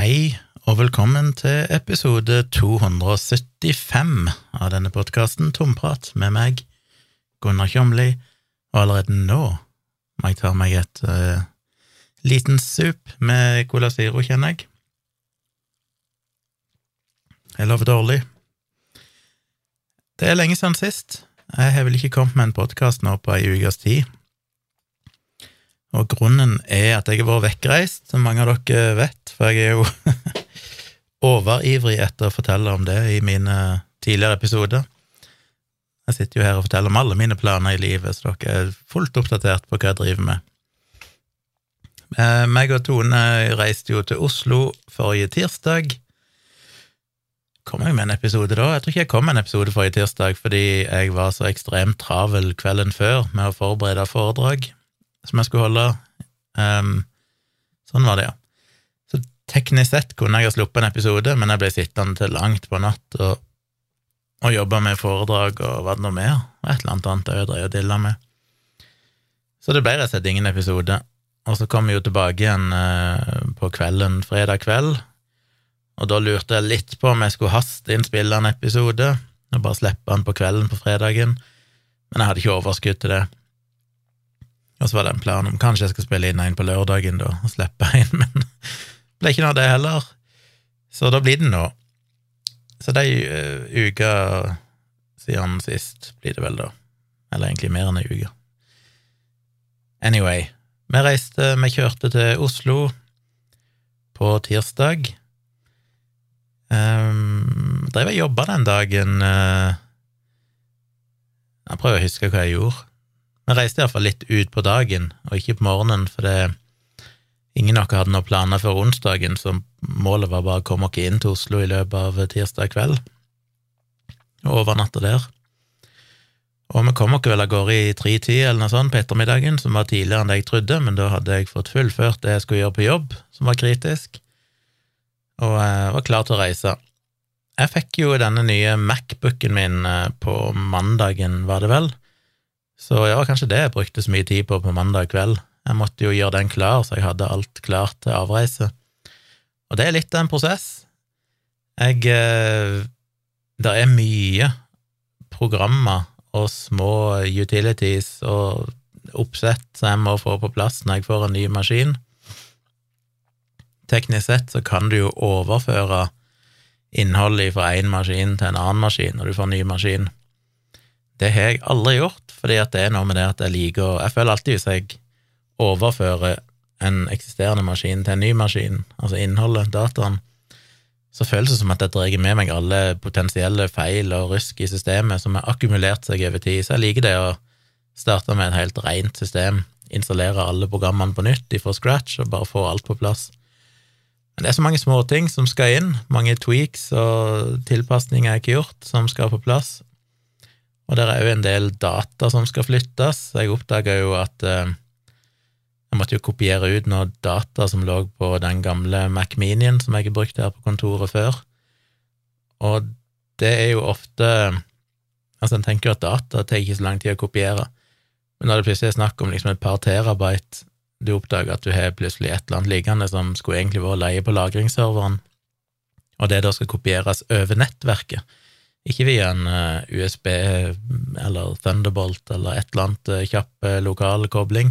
Hei, og velkommen til episode 275 av denne podkasten Tomprat med meg, Gunnar Kjomli, og allerede nå må jeg ta meg et uh, liten sup med Cola Ziro, kjenner jeg. Jeg lover dårlig. Det er lenge siden sist. Jeg har vel ikke kommet med en podkast nå på ei ukes tid. Og grunnen er at jeg har vært vekkreist, som mange av dere vet, for jeg er jo overivrig etter å fortelle om det i mine tidligere episoder. Jeg sitter jo her og forteller om alle mine planer i livet, så dere er fullt oppdatert på hva jeg driver med. Eh, meg og Tone reiste jo til Oslo forrige tirsdag. Kom jeg med en episode da? Jeg tror ikke jeg kom med en episode forrige tirsdag fordi jeg var så ekstremt travel kvelden før med å forberede foredrag som jeg skulle holde. Um, sånn var det, ja. Så teknisk sett kunne jeg ha sluppet en episode, men jeg ble sittende til langt på natt og, og jobba med foredrag og hva det nå mer, og et eller annet annet jeg drev og dilla med. Så det ble rett og slett ingen episode. Og så kom vi jo tilbake igjen uh, på kvelden fredag kveld, og da lurte jeg litt på om jeg skulle haste inn en episode og bare slippe den på kvelden på fredagen, men jeg hadde ikke overskudd til det. Og så var det en plan om kanskje jeg skal spille inn en på lørdagen, da, og slippe en, men det ble ikke noe av det heller. Så da blir det nå. Så det er ei uka siden sist, blir det vel, da. Eller egentlig mer enn ei uke. Anyway, vi reiste, vi kjørte til Oslo på tirsdag. Um, drev og jobba den dagen uh, Jeg prøver å huske hva jeg gjorde. Vi reiste iallfall litt ut på dagen, og ikke på morgenen, for det, ingen av oss hadde noen planer før onsdagen, så målet var bare å komme oss inn til Oslo i løpet av tirsdag kveld, og overnatte der. Og vi kom oss vel av gårde i tre-ti eller noe sånt på ettermiddagen, som var tidligere enn det jeg trodde, men da hadde jeg fått fullført det jeg skulle gjøre på jobb, som var kritisk, og jeg var klar til å reise. Jeg fikk jo denne nye Macbooken min eh, på mandagen, var det vel, så ja, kanskje det jeg brukte så mye tid på på mandag kveld. Jeg måtte jo gjøre den klar, så jeg hadde alt klart til avreise. Og det er litt av en prosess. Jeg eh, Det er mye programmer og små utilities og oppsett som jeg må få på plass når jeg får en ny maskin. Teknisk sett så kan du jo overføre innholdet fra én maskin til en annen maskin når du får en ny maskin. Det har jeg aldri gjort, fordi at det er noe med det at jeg liker Jeg føler alltid hvis jeg overfører en eksisterende maskin til en ny maskin, altså innholdet, dataen, så føles det som at jeg drar med meg alle potensielle feil og rusk i systemet som har akkumulert seg over tid. Så jeg liker det å starte med et helt rent system, installere alle programmene på nytt fra scratch og bare få alt på plass. Men det er så mange småting som skal inn, mange tweaks og tilpasninger jeg ikke har gjort, som skal på plass. Og det er òg en del data som skal flyttes. Jeg oppdaga jo at eh, jeg måtte jo kopiere ut noe data som lå på den gamle Mac Minien som jeg har brukt her på kontoret før. Og det er jo ofte Altså, en tenker jo at data tar ikke så lang tid å kopiere, men når det plutselig er snakk om liksom et par terabyte, du oppdager at du har plutselig et eller annet liggende som skulle egentlig vært leie på lagringsserveren, og det da skal kopieres over nettverket, ikke via en eh, USB eller Thunderbolt eller et eller annet uh, kjapp lokal kobling,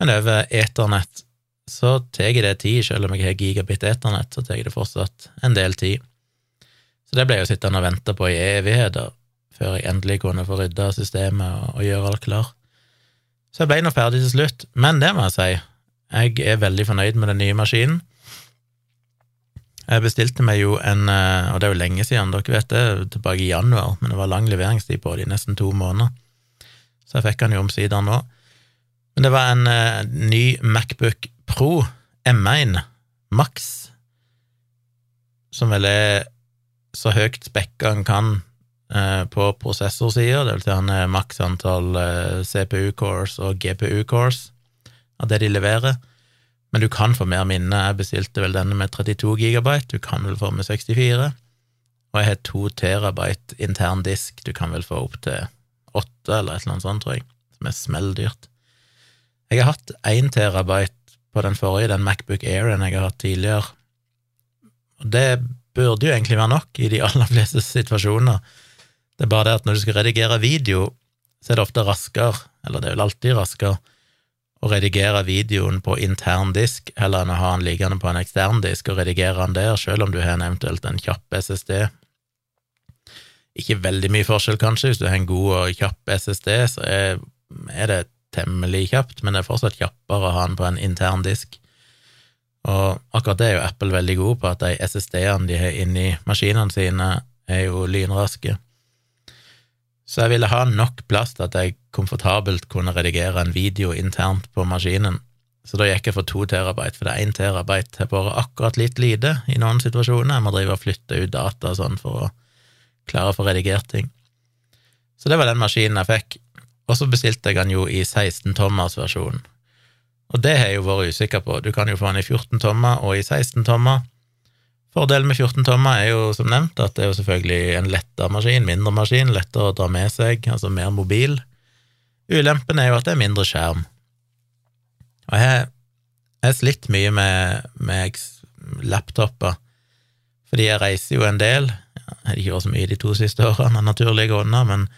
men over eternett så tar det tid, selv om jeg har gigabit eternett, så tar det fortsatt en del tid. Så det ble jeg jo sittende og vente på i evigheter før jeg endelig kunne få rydda systemet og, gjøre alt klar. Så jeg ble nå ferdig til slutt, men det må jeg si, jeg er veldig fornøyd med den nye maskinen. Jeg bestilte meg jo en, eh, og det er jo lenge siden, dere vet det, tilbake i januar, men det var lang leveringstid på det, i nesten to måneder, så jeg fikk den jo omsider nå. Men det var en uh, ny Macbook Pro M1 Max, som vel er så høyt spekka en kan uh, på prosessorsida, det vil si han er maks antall CPU-cores og GPU-cores av det de leverer. Men du kan få mer minne. Jeg bestilte vel denne med 32 gigabyte, du kan vel få med 64. Og jeg har to terabyte intern disk, du kan vel få opp til åtte eller et eller annet sånt, tror jeg, som er smelldyrt. Jeg har hatt én terabyte på den forrige, den Macbook Airen jeg har hatt tidligere, Og det burde jo egentlig være nok i de aller fleste situasjoner. Det er bare det at når du skal redigere video, så er det ofte raskere, eller det er vel alltid raskere, å redigere videoen på intern disk heller enn å ha den liggende på en ekstern disk og redigere den der, selv om du har en eventuelt en kjapp SSD. Ikke veldig mye forskjell, kanskje, hvis du har en god og kjapp SSD, så er, det temmelig kjapt, men det er fortsatt kjappere å ha den på en intern disk. Og akkurat det er jo Apple veldig god på, at de SSD-ene de har inni maskinene sine, er jo lynraske. Så jeg ville ha nok plass til at jeg komfortabelt kunne redigere en video internt på maskinen. Så da gikk jeg for to terabyte, for det er én terabyte har bare akkurat litt lite i noen situasjoner. Jeg må drive og flytte ut data og sånn for å klare å få redigert ting. Så det var den maskinen jeg fikk. Og så bestilte jeg den jo i 16-tommers-versjonen. Og det har jeg jo vært usikker på. Du kan jo få den i 14 tommer og i 16 tommer. Fordelen med 14 tommer er jo som nevnt at det er jo selvfølgelig en lettere maskin, mindre maskin, lettere å dra med seg, altså mer mobil. Ulempen er jo at det er mindre skjerm. Og jeg har slitt mye med, med laptoper, fordi jeg reiser jo en del. Jeg har ikke gjort så mye de to siste årene av naturlige grunner, men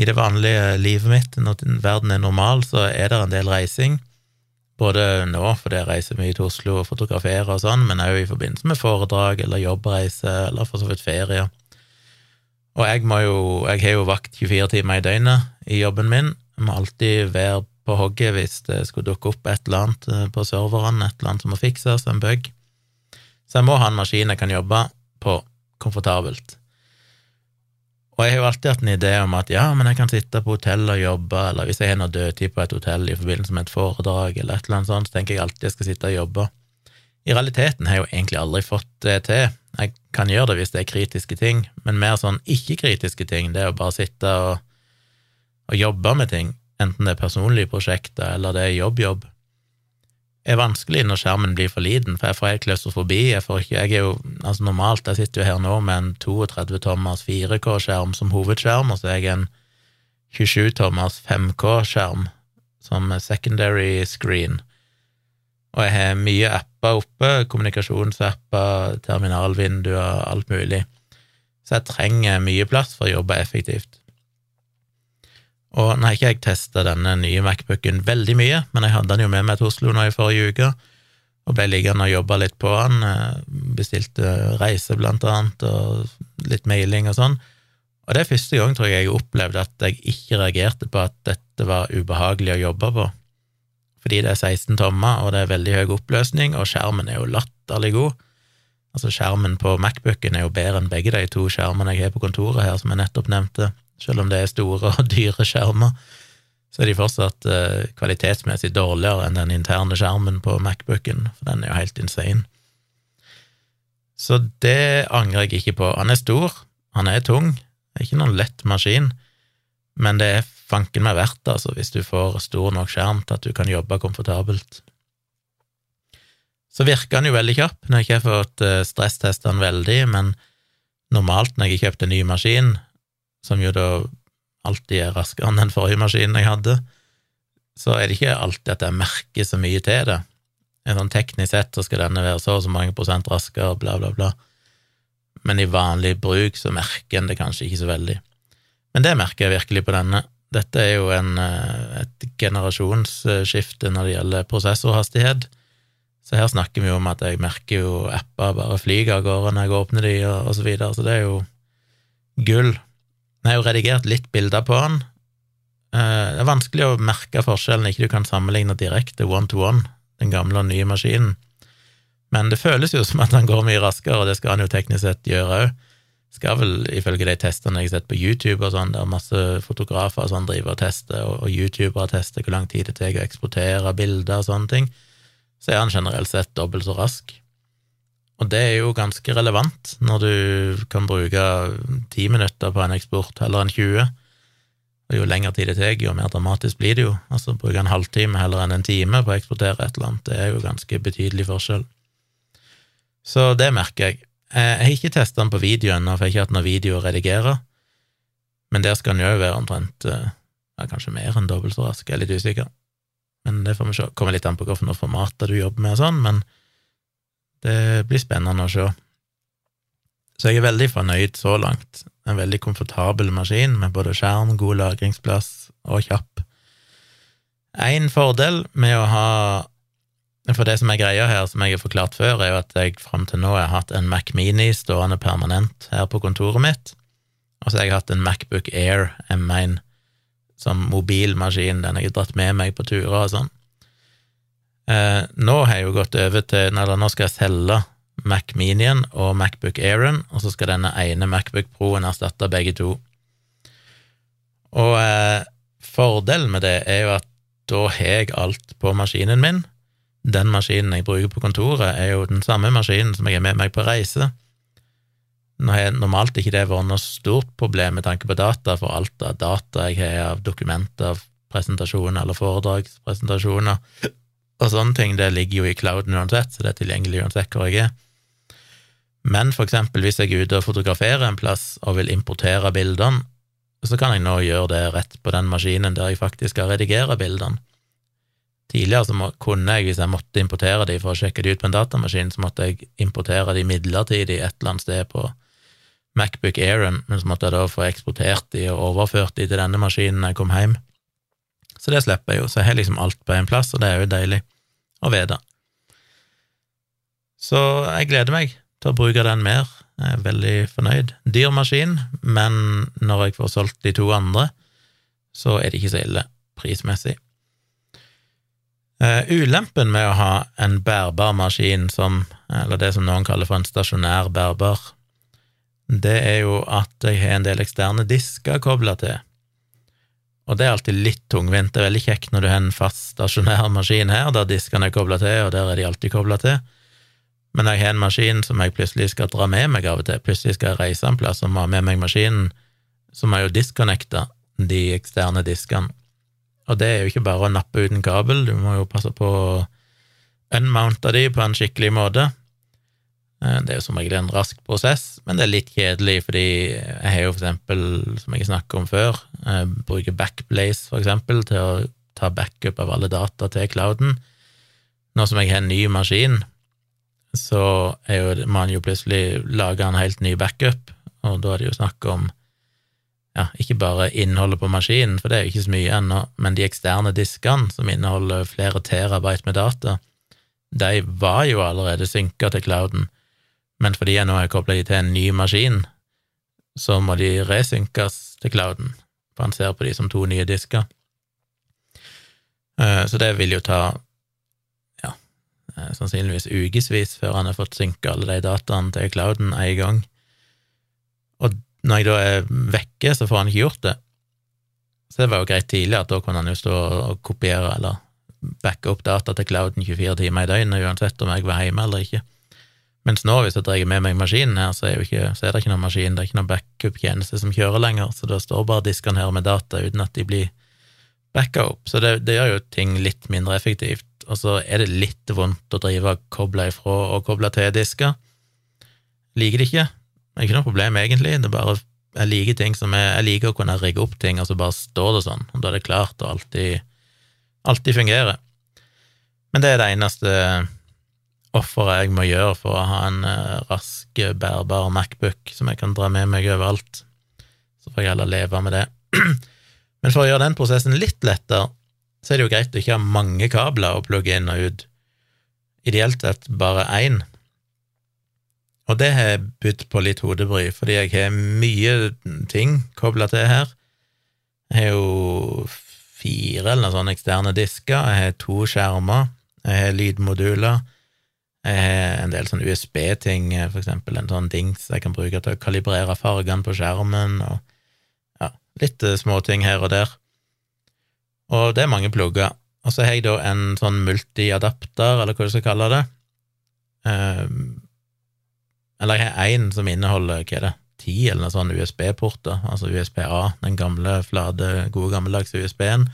i det vanlige livet mitt, når verden er normal, så er det en del reising. Både nå, fordi jeg reiser mye til Oslo og fotograferer og sånn, men òg i forbindelse med foredrag eller jobbreise eller for så vidt ferie. Og jeg må jo Jeg har jo vakt 24 timer i døgnet i jobben min. Jeg må alltid være på hogget hvis det skulle dukke opp et eller annet eh, på serverne, et eller annet som må fikses, en bug. Så jeg må ha en maskin jeg kan jobbe på komfortabelt. Og jeg har jo alltid hatt en idé om at ja, men jeg kan sitte på hotell og jobbe, eller hvis jeg har noe dødtid på et hotell i forbindelse med et foredrag eller et eller annet sånt, så tenker jeg alltid jeg skal sitte og jobbe. I realiteten har jeg jo egentlig aldri fått det til. Jeg kan gjøre det hvis det er kritiske ting, men mer sånn ikke-kritiske ting, det er å bare sitte og, og jobbe med ting, enten det er personlige prosjekter eller det er jobb-jobb er vanskelig når skjermen blir for liten, for jeg får helt klaustrofobi. Jeg får ikke, jeg er jo, altså Normalt jeg sitter jo her nå med en 32-tommers 4K-skjerm som hovedskjerm, og så er jeg en 27-tommers 5K-skjerm som secondary screen. Og jeg har mye apper oppe, kommunikasjonsapper, terminalvinduer, alt mulig. Så jeg trenger mye plass for å jobbe effektivt. Og nå har ikke jeg testa denne nye Macbooken veldig mye, men jeg hadde den jo med meg til Oslo nå i forrige uke, og ble liggende og jobba litt på den. Eh, bestilte reise, blant annet, og litt mailing og sånn. Og det er første gang, tror jeg, jeg opplevde at jeg ikke reagerte på at dette var ubehagelig å jobbe på. Fordi det er 16 tommer, og det er veldig høy oppløsning, og skjermen er jo latterlig god. Altså, skjermen på Macbooken er jo bedre enn begge de to skjermene jeg har på kontoret her, som jeg nettopp nevnte. Selv om det er store og dyre skjermer, så er de fortsatt uh, kvalitetsmessig dårligere enn den interne skjermen på Macbooken, for den er jo helt insane. Så det angrer jeg ikke på. Han er stor, han er tung, det er ikke noen lett maskin, men det er fanken meg verdt, altså, hvis du får stor nok skjerm til at du kan jobbe komfortabelt. Så virker han jo veldig kjapp. Nå har jeg ikke fått uh, stresstesta den veldig, men normalt når jeg har kjøpt en ny maskin, som jo da alltid er raskere enn den forrige maskinen jeg hadde, så er det ikke alltid at jeg merker så mye til det. En sånn teknisk sett så skal denne være så og så mange prosent raskere, bla, bla, bla. Men i vanlig bruk så merker en det kanskje ikke så veldig. Men det merker jeg virkelig på denne. Dette er jo en, eh, et generasjonsskifte når det gjelder prosessorhastighet. Så her snakker vi jo om at jeg merker jo apper bare flyger av gårde når jeg åpner de, og, og så videre, så det er jo gull. Vi har jo redigert litt bilder på den. Eh, det er vanskelig å merke forskjellen, ikke du kan sammenligne direkte one-to-one, den gamle og nye maskinen. Men det føles jo som at han går mye raskere, og det skal han jo teknisk sett gjøre òg. Skal vel, ifølge de testene jeg har sett på YouTube og sånn, der masse fotografer og sånn driver og tester, og, og youtubere tester hvor lang tid det tar å eksportere bilder og sånne ting, så er han generelt sett dobbelt så rask. Og det er jo ganske relevant når du kan bruke ti minutter på en eksport heller enn 20. Og jo lengre tid det tar, jo mer dramatisk blir det jo. Altså bruke en halvtime heller enn en time på å eksportere et eller annet, det er jo ganske betydelig forskjell. Så det merker jeg. Jeg har ikke testa den på videoen, for jeg har ikke hatt noe video å redigere, men der skal den jo være omtrent eh, ja, kanskje mer enn dobbelt så rask, jeg er litt usikker. Men det får vi se. Kommer litt an på hvilke format du jobber med og sånn, men det blir spennende å se. Så jeg er veldig fornøyd så langt. En veldig komfortabel maskin med både skjerm, god lagringsplass og kjapp. En fordel med å ha For det som er greia her, som jeg har forklart før, er jo at jeg fram til nå har hatt en Mac Mini stående permanent her på kontoret mitt, og så har jeg hatt en Macbook Air M1 som mobilmaskin, den jeg har dratt med meg på turer og sånn. Eh, nå har jeg jo gått over til Eller nå skal jeg selge Mac Minien og Macbook Airen, og så skal denne ene Macbook Pro-en erstatte begge to. Og eh, fordelen med det er jo at da har jeg alt på maskinen min. Den maskinen jeg bruker på kontoret, er jo den samme maskinen som jeg har med meg på reise. Nå har normalt ikke det vært noe stort problem med tanke på data, for alt av data jeg har av dokumenter, av presentasjoner eller foredragspresentasjoner og sånne ting, det ligger jo i clouden uansett, så det er tilgjengelig uansett hvor jeg er. Men for eksempel hvis jeg er ute og fotograferer en plass og vil importere bildene, så kan jeg nå gjøre det rett på den maskinen der jeg faktisk skal redigere bildene. Tidligere så må, kunne jeg, hvis jeg måtte importere de for å sjekke de ut på en datamaskin, så måtte jeg importere de midlertidig et eller annet sted på Macbook Airen, men så måtte jeg da få eksportert de og overført de til denne maskinen når jeg kom hjem. Så det slipper jeg jo, så jeg har liksom alt på én plass, og det er jo deilig å vite. Så jeg gleder meg til å bruke den mer. Jeg er veldig fornøyd. Dyr maskin, men når jeg får solgt de to andre, så er det ikke så ille prismessig. Uh, ulempen med å ha en bærbar maskin som, eller det som noen kaller for en stasjonær bærbar, det er jo at jeg har en del eksterne disker kobla til. Og det er alltid litt tungvint. Det er veldig kjekt når du har en fast stasjonær maskin her, der diskene er kobla til, og der er de alltid kobla til. Men jeg har en maskin som jeg plutselig skal dra med meg av og til, plutselig skal jeg reise en plass og må ha med meg maskinen, så må jeg jo disconnecte de eksterne diskene. Og det er jo ikke bare å nappe ut en kabel, du må jo passe på å unmounte de på en skikkelig måte. Eh, det er jo som regel en rask prosess, men det er litt kjedelig, fordi jeg har jo for eksempel, som jeg snakket om før, eh, bruker Backblaze for eksempel til å ta backup av alle data til clouden. Nå som jeg har en ny maskin, så er jo man jo plutselig lage en helt ny backup, og da er det jo snakk om ja, ikke bare innholdet på maskinen, for det er jo ikke så mye ennå, men de eksterne diskene som inneholder flere terabyte med data, de var jo allerede synka til clouden, men fordi jeg nå har kobla de til en ny maskin, så må de resynkes til clouden, for han ser på de som to nye disker. Eh, så det vil jo ta ja, sannsynligvis ukevis før han har fått synka alle de dataene til clouden en gang. Og når jeg da er vekke, så får han ikke gjort det. Så det var jo greit tidlig at da kunne han jo stå og kopiere eller backe opp data til clouden 24 timer i døgnet, uansett om jeg var hjemme eller ikke. Mens nå, hvis jeg drar med meg maskinen her, så er, ikke, så er, det ikke noen maskin, det er ikke noen backup-tjeneste som kjører lenger, så da står bare diskene her med data uten at de blir backa opp. Så det, det gjør jo ting litt mindre effektivt og så er det litt vondt å drive og koble ifra og koble til disker. Liker det ikke. Det er ikke noe problem, egentlig. Det er bare jeg liker ting som jeg, jeg liker å kunne rigge opp ting, og så bare står det sånn, og da er det klart og alltid, alltid fungerer. Men det er det eneste offeret jeg må gjøre for å ha en uh, rask, bærbar Macbook som jeg kan dra med meg overalt. Så får jeg heller leve med det. Men for å gjøre den prosessen litt lettere, så er det jo greit å ikke ha mange kabler å plugge inn og ut. Ideelt sett bare én. Og det har jeg bydd på litt hodebry, fordi jeg har mye ting kobla til her. Jeg har jo fire eller noen sånne eksterne disker, jeg har to skjermer, jeg har lydmoduler, jeg har en del sånne USB-ting, for eksempel en sånn dings jeg kan bruke til å kalibrere fargene på skjermen, og ja, litt småting her og der og det er mange plugger. Og så har jeg da en sånn multiadapter, eller hva du skal kalle det. Um, eller jeg har én som inneholder hva er det, ti eller noe sånn USB-porter, altså USB-A, den gamle, flate, gode gammeldags USB-en.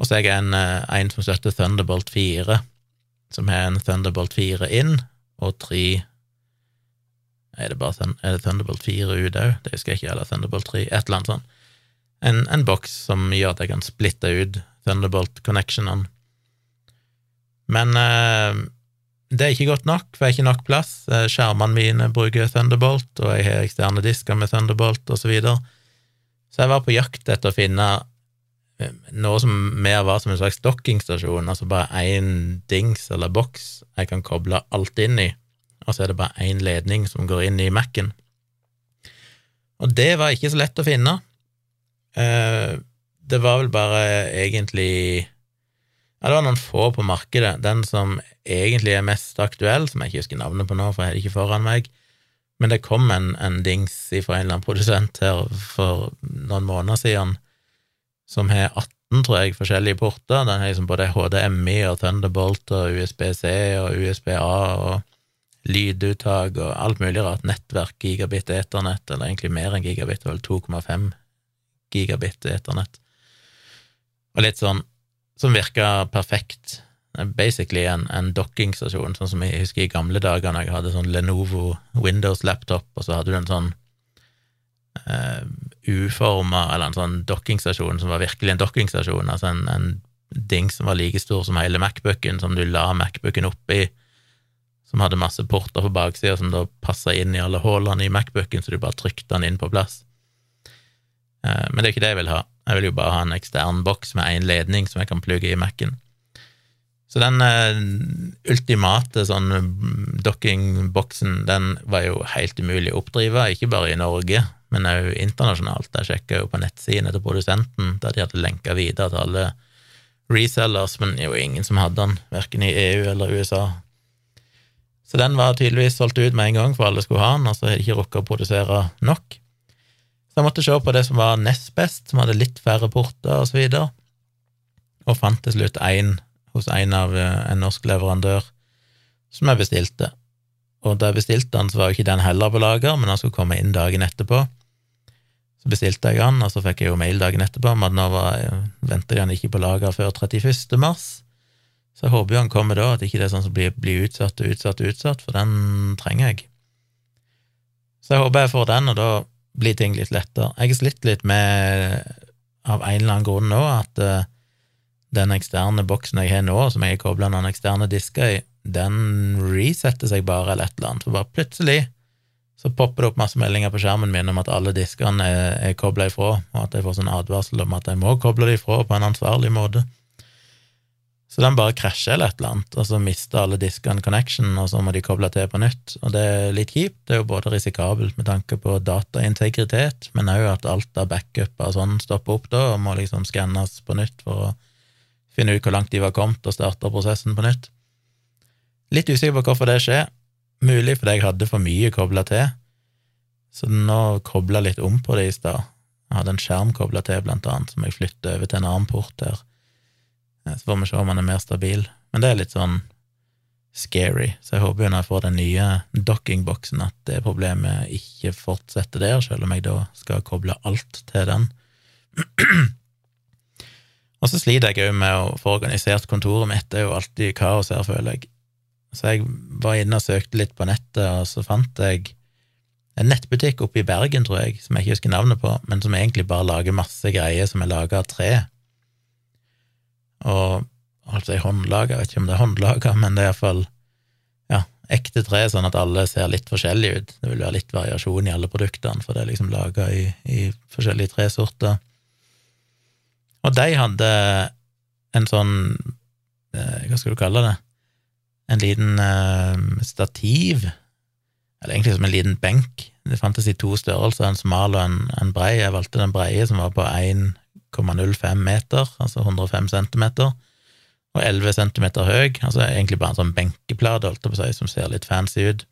Og så har jeg en, eh, en som støtter Thunderbolt 4, som har en Thunderbolt 4 inn, og tre Er det bare er det Thunderbolt 4 ut òg? Det husker jeg ikke, eller Thunderbolt 3, et eller annet sånt en, en boks som gjør at jeg kan splitte ut Thunderbolt-connectionene. Men eh, det er ikke godt nok, for jeg har ikke nok plass. Eh, skjermene mine bruker Thunderbolt, og jeg har eksterne disker med Thunderbolt, og så videre. Så jeg var på jakt etter å finne noe som mer var som en slags dokkingstasjon, altså bare én dings eller boks jeg kan koble alt inn i, og så er det bare én ledning som går inn i Mac-en. Og det var ikke så lett å finne. Eh, det var vel bare egentlig Ja, det var noen få på markedet. Den som egentlig er mest aktuell, som jeg ikke husker navnet på nå, for jeg har det ikke foran meg, men det kom en, en dings fra en eller annen produsent her for noen måneder siden som har 18, tror jeg, forskjellige porter. Den har liksom både HDMI og Thunderbolt og USB-C og USB-A og lyduttak og alt mulig rart. Nettverk, gigabit eternett, eller egentlig mer enn gigabit, vel 2,5 gigabit eternett. Og litt sånn som virka perfekt basically en, en dockingstasjon, sånn som jeg husker i gamle dager når jeg hadde sånn Lenovo Windows-laptop, og så hadde du en sånn uh, uforma, eller en sånn dokkingstasjon som var virkelig en dokkingstasjon, altså en, en ding som var like stor som hele Macbooken, som du la Macbooken oppi, som hadde masse porter på baksida som da passa inn i alle hullene i Macbooken, så du bare trykte den inn på plass. Uh, men det er ikke det jeg vil ha. Jeg vil jo bare ha en ekstern boks med én ledning som jeg kan plugge i Mac-en. Så den uh, ultimate sånn docking-boksen, den var jo helt umulig å oppdrive, ikke bare i Norge, men òg internasjonalt. Jeg sjekka jo på nettsiden til produsenten, der de hadde lenka videre til alle resellers, men jo ingen som hadde den, verken i EU eller USA. Så den var tydeligvis solgt ut med en gang, for alle skulle ha den, og så har de ikke rukka å produsere nok. Så jeg måtte se på det som var nest best, som hadde litt færre porter og så videre, og fant til slutt én hos en av eh, en norsk leverandør som jeg bestilte. Og da jeg bestilte den, så var jo ikke den heller på lager, men han skulle komme inn dagen etterpå. Så bestilte jeg han, og så fikk jeg jo mail dagen etterpå om at nå venter de han ikke på lager før 31. mars. Så jeg håper jo han kommer da, at ikke det er sånn som blir, blir utsatt og utsatt og utsatt, for den trenger jeg. Så jeg håper jeg får den, og da blir ting litt lettere. Jeg har slitt litt med, av en eller annen grunn nå, at uh, den eksterne boksen jeg har nå, som jeg har kobla noen eksterne disker i, den resetter seg bare eller et eller annet, for bare plutselig så popper det opp masse meldinger på skjermen min om at alle diskene er, er kobla ifra, og at jeg får sånn advarsel om at jeg må koble det ifra på en ansvarlig måte. Så den bare krasjer eller et eller annet, og så mister alle diskene connection, og så må de koble til på nytt. Og det er litt kjipt. Det er jo både risikabelt med tanke på dataintegritet, men òg at alt av backuper og sånn stopper opp da, og må liksom skannes på nytt for å finne ut hvor langt de var kommet, og starte prosessen på nytt. Litt usikker på hvorfor det skjer. Mulig fordi jeg hadde for mye kobla til, så nå kobla litt om på det i stad. Jeg hadde en skjerm kobla til, blant annet, som jeg flytter over til en annen port her. Så får vi se om den er mer stabil. Men det er litt sånn scary, så jeg håper jo når jeg får den nye dockingboksen, at det problemet ikke fortsetter der, selv om jeg da skal koble alt til den. Og så sliter jeg òg med å få organisert kontoret mitt, det er jo alltid kaos her, føler jeg. Så jeg var inne og søkte litt på nettet, og så fant jeg en nettbutikk oppe i Bergen, tror jeg, som jeg ikke husker navnet på, men som egentlig bare lager masse greier som er laga av tre. Og altså jeg håndlaga, jeg vet ikke om det er håndlaga, men det er iallfall ja, ekte tre, sånn at alle ser litt forskjellige ut. Det vil være litt variasjon i alle produktene, for det er liksom laga i, i forskjellige tresorter. Og de hadde en sånn eh, Hva skal du kalle det? En liten uh, stativ, eller egentlig som en liten benk. Det fantes i to størrelser, en smal og en, en brei. Jeg valgte den breie, som var på 1,05 meter, altså 105 centimeter, og 11 centimeter høy, altså egentlig bare en sånn benkeplate, holdt jeg på å si, som ser litt fancy ut,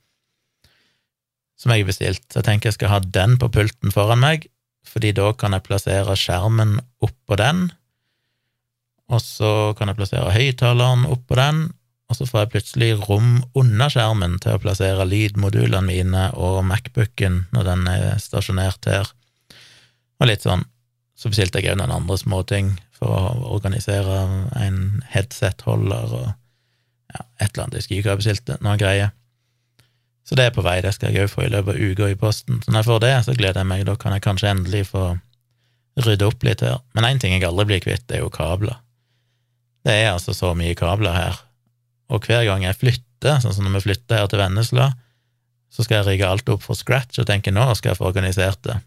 som jeg har bestilt. Så jeg tenker jeg skal ha den på pulten foran meg, fordi da kan jeg plassere skjermen oppå den, og så kan jeg plassere høyttaleren oppå den, og så får jeg plutselig rom under skjermen til å plassere lydmodulene mine og Macbooken når den er stasjonert her, og litt sånn. Så bestilte jeg òg noen andre småting for å organisere en headset-holder og ja, et eller annet. Jeg husker ikke hva jeg bestilte, noen greier. Så det er på vei, det skal jeg òg få i løpet av uka i posten. Så når jeg får det, så gleder jeg meg, da kan jeg kanskje endelig få rydde opp litt her. Men én ting jeg aldri blir kvitt, det er jo kabler. Det er altså så mye kabler her, og hver gang jeg flytter sånn som når vi flytter her til Vennesla, så skal jeg rigge alt opp fra scratch og tenke nå skal jeg få organisert det.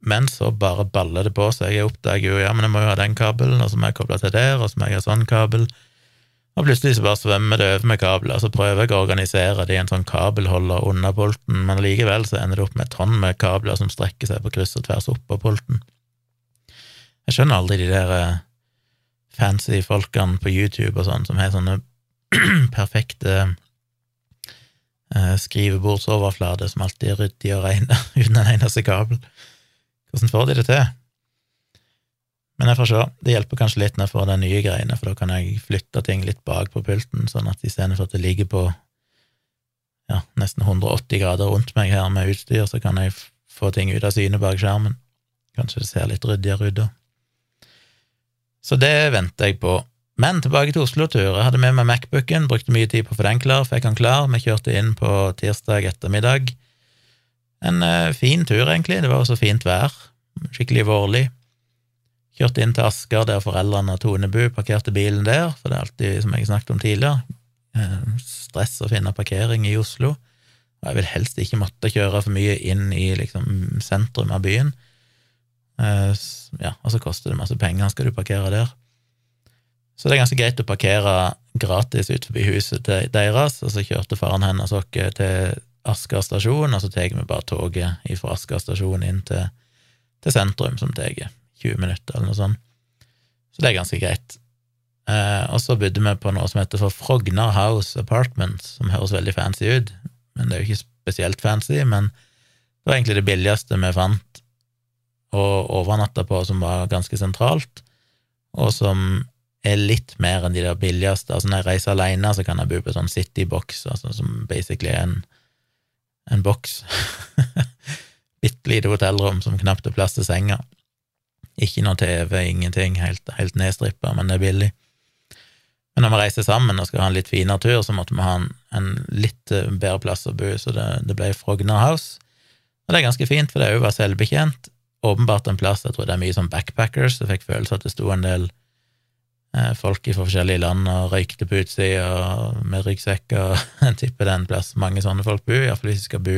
Men så bare baller det på seg. Jeg oppdager jo ja, men jeg må jo ha den kabelen, og så må jeg koble til der, og så må jeg ha sånn kabel. Og plutselig så bare svømmer det over med kabler, så prøver jeg å organisere det i en sånn kabelholder under polten, men likevel så ender det opp med et tonn med kabler som strekker seg på kryss og tvers oppå polten. Jeg skjønner aldri de der eh, fancy folkene på YouTube og sånn som har sånne perfekte eh, skrivebordsoverflater som alltid er ryddig og reine uten en eneste kabel. Hvordan får de det til? Men jeg får se. Det hjelper kanskje litt når jeg får de nye greiene, for da kan jeg flytte ting litt bak på pulten, sånn at istedenfor at det ligger på ja, nesten 180 grader rundt meg her med utstyr, så kan jeg få ting ut av syne bak skjermen. Kanskje det ser litt ryddigere ut da. Så det venter jeg på. Men tilbake til Oslo-tur. Jeg hadde med meg Macbooken, brukte mye tid på å få den klar, fikk den klar. Vi kjørte inn på tirsdag ettermiddag. En eh, fin tur, egentlig. Det var også fint vær. Skikkelig vårlig. Kjørte inn til Asker, der foreldrene og Tonebu parkerte bilen der, for det er alltid, som jeg snakket om tidligere, eh, stress å finne parkering i Oslo. Og jeg vil helst ikke måtte kjøre for mye inn i liksom sentrum av byen. Eh, ja, og så koster det masse penger, skal du parkere der. Så det er ganske greit å parkere gratis ut forbi huset deres, og så kjørte faren hennes oss til Asker stasjon, og så tar vi bare toget fra Asker stasjon inn til, til sentrum, som tar 20 minutter, eller noe sånt. Så det er ganske greit. Eh, og så bodde vi på noe som heter for Frogner House Apartments, som høres veldig fancy ut, men det er jo ikke spesielt fancy, men det var egentlig det billigste vi fant å overnatte på, som var ganske sentralt, og som er litt mer enn de der billigste. Altså når jeg reiser alene, så kan jeg bo på sånn Citybox, altså som basically er en en boks. Bitte lite hotellrom som knapt er plass til senga. Ikke noe TV, ingenting, helt, helt nedstrippa, men det er billig. Men når vi reiser sammen og skal ha en litt finere tur, så måtte vi ha en, en litt eh, bedre plass å bo, så det, det ble Frogner House. Og det er ganske fint, for det òg var selvbetjent. Åpenbart en plass, jeg tror det er mye som backpackers, jeg fikk følelse at det sto en del Eh, folk fra forskjellige land og røykte på utsida med ryggsekker. Jeg tipper det er en plass mange sånne folk bor, iallfall hvis de skal bo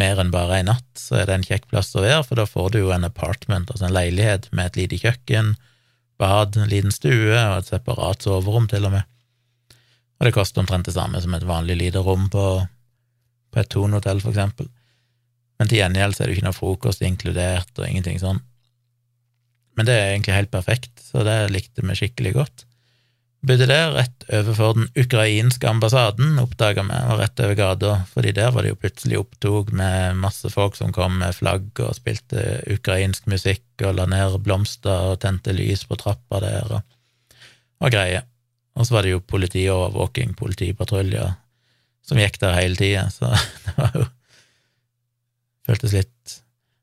mer enn bare ei natt, så er det en kjekk plass å være, for da får du jo en apartment, altså en leilighet med et lite kjøkken, bad, en liten stue og et separat soverom, til og med. Og det koster omtrent det samme som et vanlig lite rom på, på et Thon-hotell, for eksempel. Men til gjengjeld så er det jo ikke noe frokost inkludert og ingenting sånn. Men det er egentlig helt perfekt, så det likte vi skikkelig godt. Bodde der rett overfor den ukrainske ambassaden, oppdaga vi, og rett over gata, fordi der var det jo plutselig opptog med masse folk som kom med flagg og spilte ukrainsk musikk og la ned blomster og tente lys på trappa der og, og greier. Og så var det jo politiovervåking, politipatruljer, som gikk der hele tida, så det var jo Føltes litt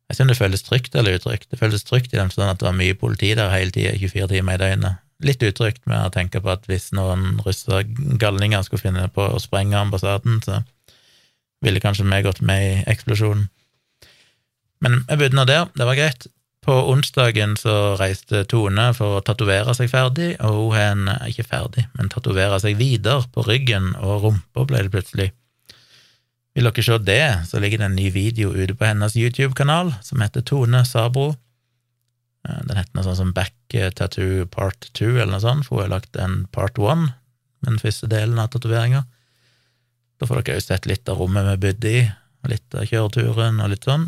jeg om det føles trygt eller utrygt. Det føltes trygt i den forstand at det var mye politi der hele tida, 24 timer i døgnet. Litt utrygt med å tenke på at hvis noen russergalninger skulle finne på å sprenge ambassaden, så ville kanskje vi gått med i eksplosjonen. Men jeg bodde nå der, det var greit. På onsdagen så reiste Tone for å tatovere seg ferdig, og hun har en ikke ferdig, men tatovere seg videre på ryggen og rumpa, ble det plutselig. Vil dere se det, så ligger det en ny video ute på hennes YouTube-kanal som heter Tone Sabro. Eh, den heter noe sånt som Back Tattoo Part 2 eller noe sånt, for hun har lagt en Part 1, den første delen av tatoveringa. Da får dere òg sett litt av rommet vi bodde i, og litt av kjøreturen og litt sånn.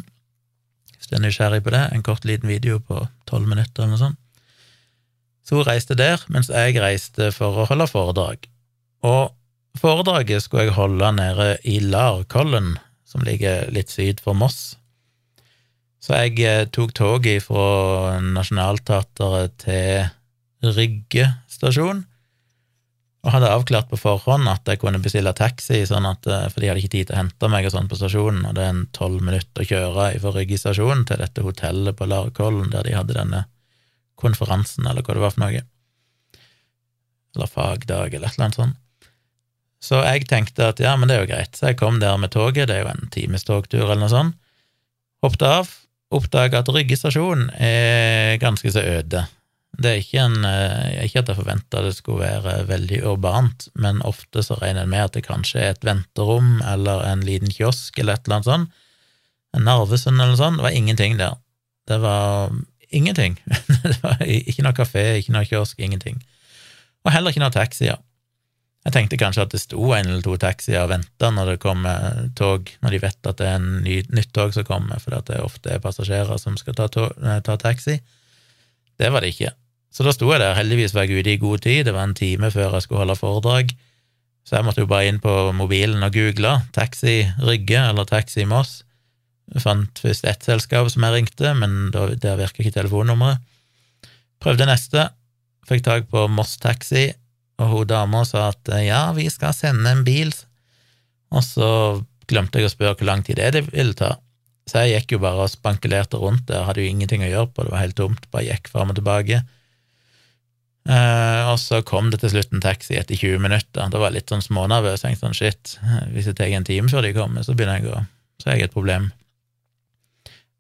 Hvis du er nysgjerrig på det, en kort liten video på tolv minutter eller noe sånt. Så hun reiste der, mens jeg reiste for å holde foredrag. Og Foredraget skulle jeg holde nede i Larkollen, som ligger litt syd for Moss. Så jeg eh, tok toget fra Nationaltheatret til Rygge stasjon, og hadde avklart på forhånd at jeg kunne bestille taxi, sånn at, eh, for de hadde ikke tid til å hente meg og sånn på stasjonen, og det er en tolv minutter å kjøre fra Rygge stasjon til dette hotellet på Larkollen, der de hadde denne konferansen, eller hva det var for noe. Eller fagdag, eller et eller annet sånt. Så jeg tenkte at ja, men det er jo greit. Så jeg kom der med toget, det er jo en times togtur eller noe sånt. Hoppet av, oppdaga at Rygge stasjon er ganske så øde. Det er ikke, en, eh, ikke at jeg forventa det skulle være veldig urbant, men ofte så regner en med at det kanskje er et venterom eller en liten kiosk eller et eller annet sånt. En Narvesund eller noe sånt. Det var ingenting der. Det var ingenting. det var ikke noe kafé, ikke noe kiosk, ingenting. Og heller ikke noe taxier. Jeg tenkte kanskje at det sto en eller to taxier og venta når det kommer tog, når de vet at det er en ny, nytt tog som kommer, fordi det ofte er passasjerer som skal ta, tog, eh, ta, taxi. Det var det ikke. Så da sto jeg der. Heldigvis var jeg ute i god tid, det var en time før jeg skulle holde foredrag, så jeg måtte jo bare inn på mobilen og google taxi Rygge eller taxi Moss. Jeg fant først ett selskap som jeg ringte, men der virka ikke telefonnummeret. Prøvde neste, fikk tak på Moss Taxi, og hun dama sa at eh, ja, vi skal sende en bil, og så glemte jeg å spørre hvor lang tid det ville ta. Så jeg gikk jo bare og spankulerte rundt der, hadde jo ingenting å gjøre på, det var helt tomt, bare gikk fram og tilbake. Eh, og så kom det til slutt en taxi etter 20 minutter. Da var jeg litt sånn smånervøs, tenkte sånn shit, hvis det tar en time før de kommer, så begynner jeg å Så har jeg et problem.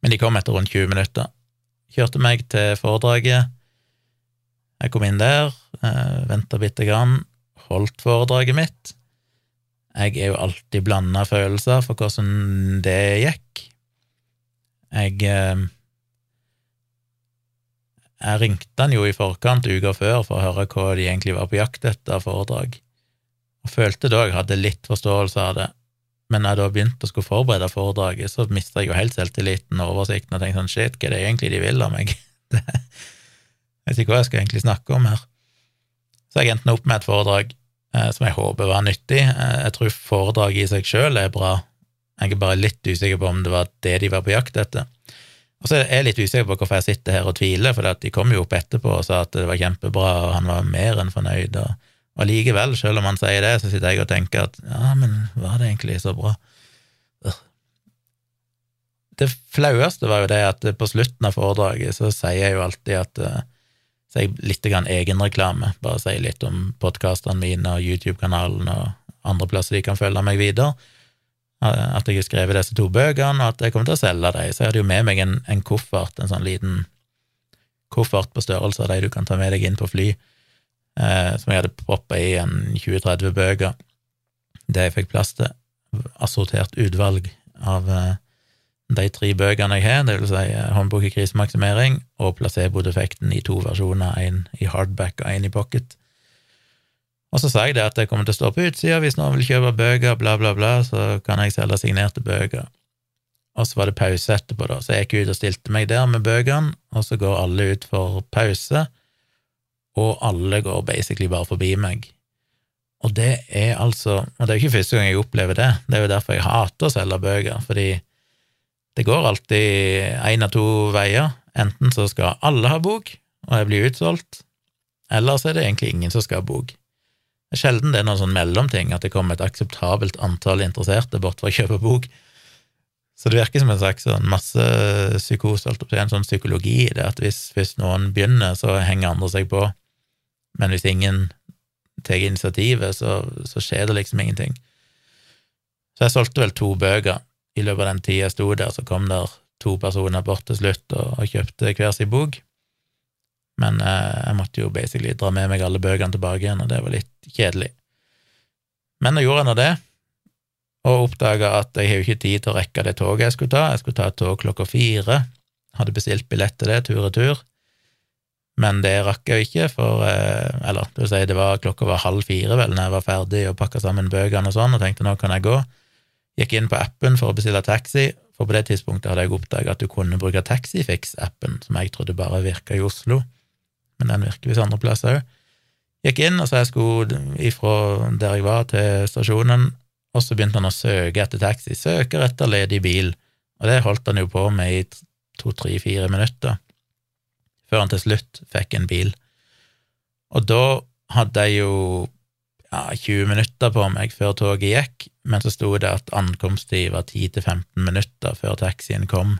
Men de kom etter rundt 20 minutter. Kjørte meg til foredraget. Jeg kom inn der, eh, venta bitte grann, holdt foredraget mitt. Jeg er jo alltid blanda følelser for hvordan det gikk. Jeg eh, Jeg ringte han jo i forkant uka før for å høre hva de egentlig var på jakt etter foredrag, og følte da jeg hadde litt forståelse av det, men når jeg da begynte å skulle forberede foredraget, så mista jeg jo helt selvtilliten og oversikten og tenkte sånn shit, hva er det egentlig de vil av meg? Jeg vet ikke hva jeg skal egentlig snakke om her. Så jeg endte opp med et foredrag eh, som jeg håper var nyttig. Eh, jeg tror foredraget i seg sjøl er bra. Jeg er bare litt usikker på om det var det de var på jakt etter. Og så er jeg litt usikker på hvorfor jeg sitter her og tviler, for de kom jo opp etterpå og sa at det var kjempebra, og han var mer enn fornøyd. Og, og likevel, selv om han sier det, så sitter jeg og tenker at ja, men var det egentlig så bra? Det flaueste var jo det at på slutten av foredraget så sier jeg jo alltid at eh, så jeg litt egenreklame, bare si litt om podkastene mine og YouTube-kanalen og andre plasser de kan følge meg videre. At jeg har skrevet disse to bøkene, og at jeg kommer til å selge dem. Så jeg hadde jo med meg en, en koffert, en sånn liten koffert på størrelse av de du kan ta med deg inn på fly, eh, som jeg hadde proppa i en 20-30 bøker. Det jeg fikk plass til. Assortert utvalg av eh, de tre bøkene jeg har, vil si eh, Håndbok i krisemaksimering og placebo-defekten i to versjoner, en i hardback og en i pocket. Og så sa jeg det at jeg kommer til å stå på utsida hvis noen vil kjøpe bøker, bla, bla, bla, så kan jeg selge signerte bøker. Og så var det pause etterpå, da, så jeg gikk ut og stilte meg der med bøkene, og så går alle ut for pause, og alle går basically bare forbi meg. Og det er altså Og det er jo ikke første gang jeg opplever det, det er jo derfor jeg hater å selge bøker, fordi det går alltid én av to veier. Enten så skal alle ha bok, og jeg blir utsolgt, eller så er det egentlig ingen som skal ha bok. Det er sjelden det er noen sånn mellomting, at det kommer et akseptabelt antall interesserte bort for å kjøpe bok. Så det virker som en slags sånn massepsykose, en sånn psykologi i det, at hvis, hvis, noen begynner, så henger andre seg på, men hvis ingen tar initiativet, så, så skjer det liksom ingenting. Så jeg solgte vel to bøker i løpet av den tida jeg sto der, så kom der to personer bort til slutt og, og kjøpte hver sin bok. Men eh, jeg måtte jo basically dra med meg alle bøkene tilbake igjen, og det var litt kjedelig. Men nå gjorde jeg nå det, og oppdaga at jeg har jo ikke tid til å rekke det toget jeg skulle ta. Jeg skulle ta et tog klokka fire. Hadde bestilt billett til det, tur og tur. Men det rakk jeg jo ikke, for eh, Eller, det vil si, det var klokka var halv fire, vel, når jeg var ferdig og pakka sammen bøkene og sånn, og tenkte nå kan jeg gå. Gikk inn på appen for å bestille taxi, for på det tidspunktet hadde jeg oppdaga at du kunne bruke Taxifix-appen, som jeg trodde bare virka i Oslo, men den virker visst andre plasser òg. Gikk inn, og så jeg skulle ifra der jeg var, til stasjonen, og så begynte han å søke etter taxi. Søker etter ledig bil, og det holdt han jo på med i to, tre, fire minutter, før han til slutt fikk en bil. Og da hadde jeg jo ja, 20 minutter på meg før toget gikk, men så sto det at ankomsttid var 10-15 minutter før taxien kom.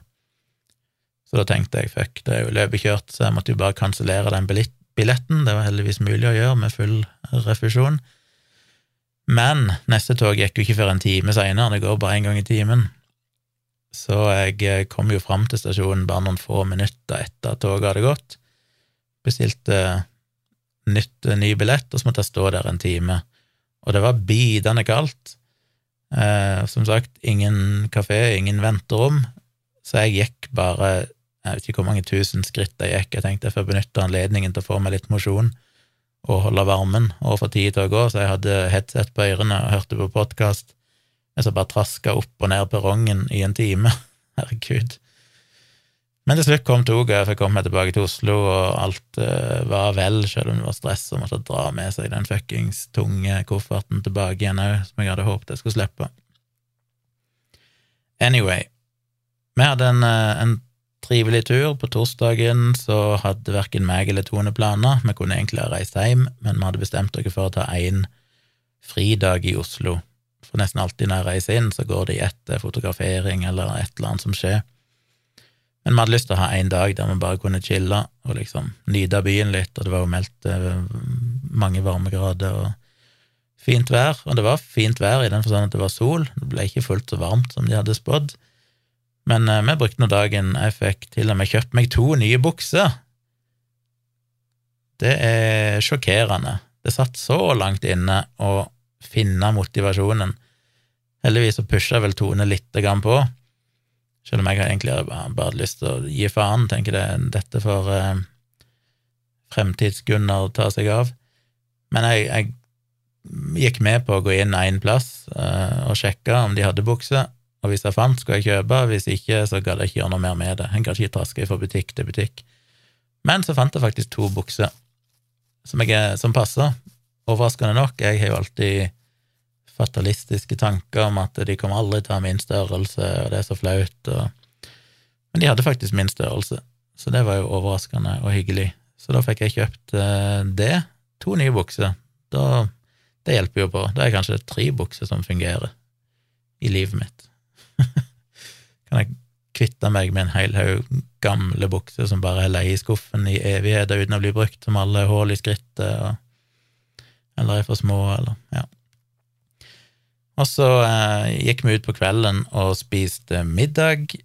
Så da tenkte jeg fuck, det er jo løpekjørt, så jeg måtte jo bare kansellere den billetten. Det var heldigvis mulig å gjøre med full refusjon. Men neste tog gikk jo ikke før en time seinere, det går bare én gang i timen. Så jeg kom jo fram til stasjonen bare noen få minutter etter at toget hadde gått. bestilte nytt, ny billett, og så måtte jeg stå der en time. Og det var bidende kaldt. Eh, som sagt, ingen kafé, ingen venterom, så jeg gikk bare jeg vet ikke hvor mange tusen skritt jeg gikk. Jeg tenkte jeg får benytte anledningen til å få meg litt mosjon og holde varmen og få tid til å gå, så jeg hadde headset på ørene og hørte på podkast. Jeg så bare traska opp og ned perrongen i en time. Herregud. Men til slutt kom toget, jeg fikk komme meg tilbake til Oslo, og alt uh, var vel, selv om det var stress og måtte dra med seg den fuckings tunge kofferten tilbake igjen òg, som jeg hadde håpet jeg skulle slippe. Anyway, vi hadde en, uh, en trivelig tur. På torsdagen så hadde verken meg eller Tone planer, vi kunne egentlig ha reist hjem, men vi hadde bestemt oss for å ta én fridag i Oslo. For nesten alltid når jeg reiser inn, så går det i ett fotografering eller et eller annet som skjer. Men vi hadde lyst til å ha en dag der vi bare kunne chille og liksom nyte byen litt, og det var jo meldt eh, mange varmegrader og fint vær. Og det var fint vær i den forstand at det var sol, det ble ikke fullt så varmt som de hadde spådd. Men eh, vi brukte nå dagen, jeg fikk til og med kjøpt meg to nye bukser. Det er sjokkerende. Det satt så langt inne å finne motivasjonen. Heldigvis så pusha vel Tone lite grann på, selv om jeg egentlig bare, hadde lyst til å gi faen, tenker det, dette får eh, Fremtids-Gunnar ta seg av. Men jeg, jeg, gikk med på å gå inn én plass eh, og sjekke om de hadde bukse, og hvis jeg fant, skulle jeg kjøpe, hvis ikke, så gadd jeg ikke gjøre noe mer med det. Jeg gadd ikke traske fra butikk til butikk. Men så fant jeg faktisk to bukser som, jeg, som passer. Overraskende nok, jeg har jo alltid fatalistiske tanker om at de kommer aldri til å ha min størrelse, og det er så flaut, og... Men de hadde faktisk min størrelse, så det var jo overraskende og hyggelig. Så da fikk jeg kjøpt eh, det. To nye bukser. Da Det hjelper jo på. Da er kanskje tre bukser som fungerer i livet mitt. kan jeg kvitte meg med en hel haug gamle bukser som bare er leie i skuffen i evigheter uten å bli brukt, som alle hull i skrittet, og, eller er for små, eller ja. Og så eh, gikk vi ut på kvelden og spiste middag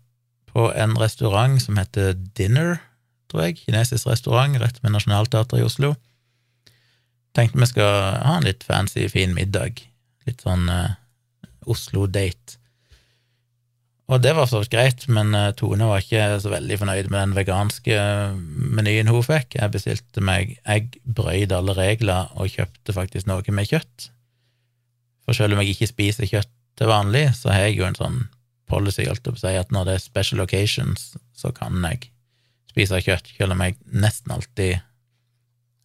på en restaurant som heter Dinner, tror jeg. Kinesisk restaurant rett ved Nationaltheatret i Oslo. Tenkte vi skal ha en litt fancy, fin middag. Litt sånn eh, Oslo-date. Og det var så greit, men eh, Tone var ikke så veldig fornøyd med den veganske eh, menyen hun fikk. Jeg bestilte meg egg, brøyd alle regler og kjøpte faktisk noe med kjøtt. For selv om jeg ikke spiser kjøtt til vanlig, så har jeg jo en sånn policy, holdt jeg at når det er special occasions, så kan jeg spise kjøtt, selv om jeg nesten alltid,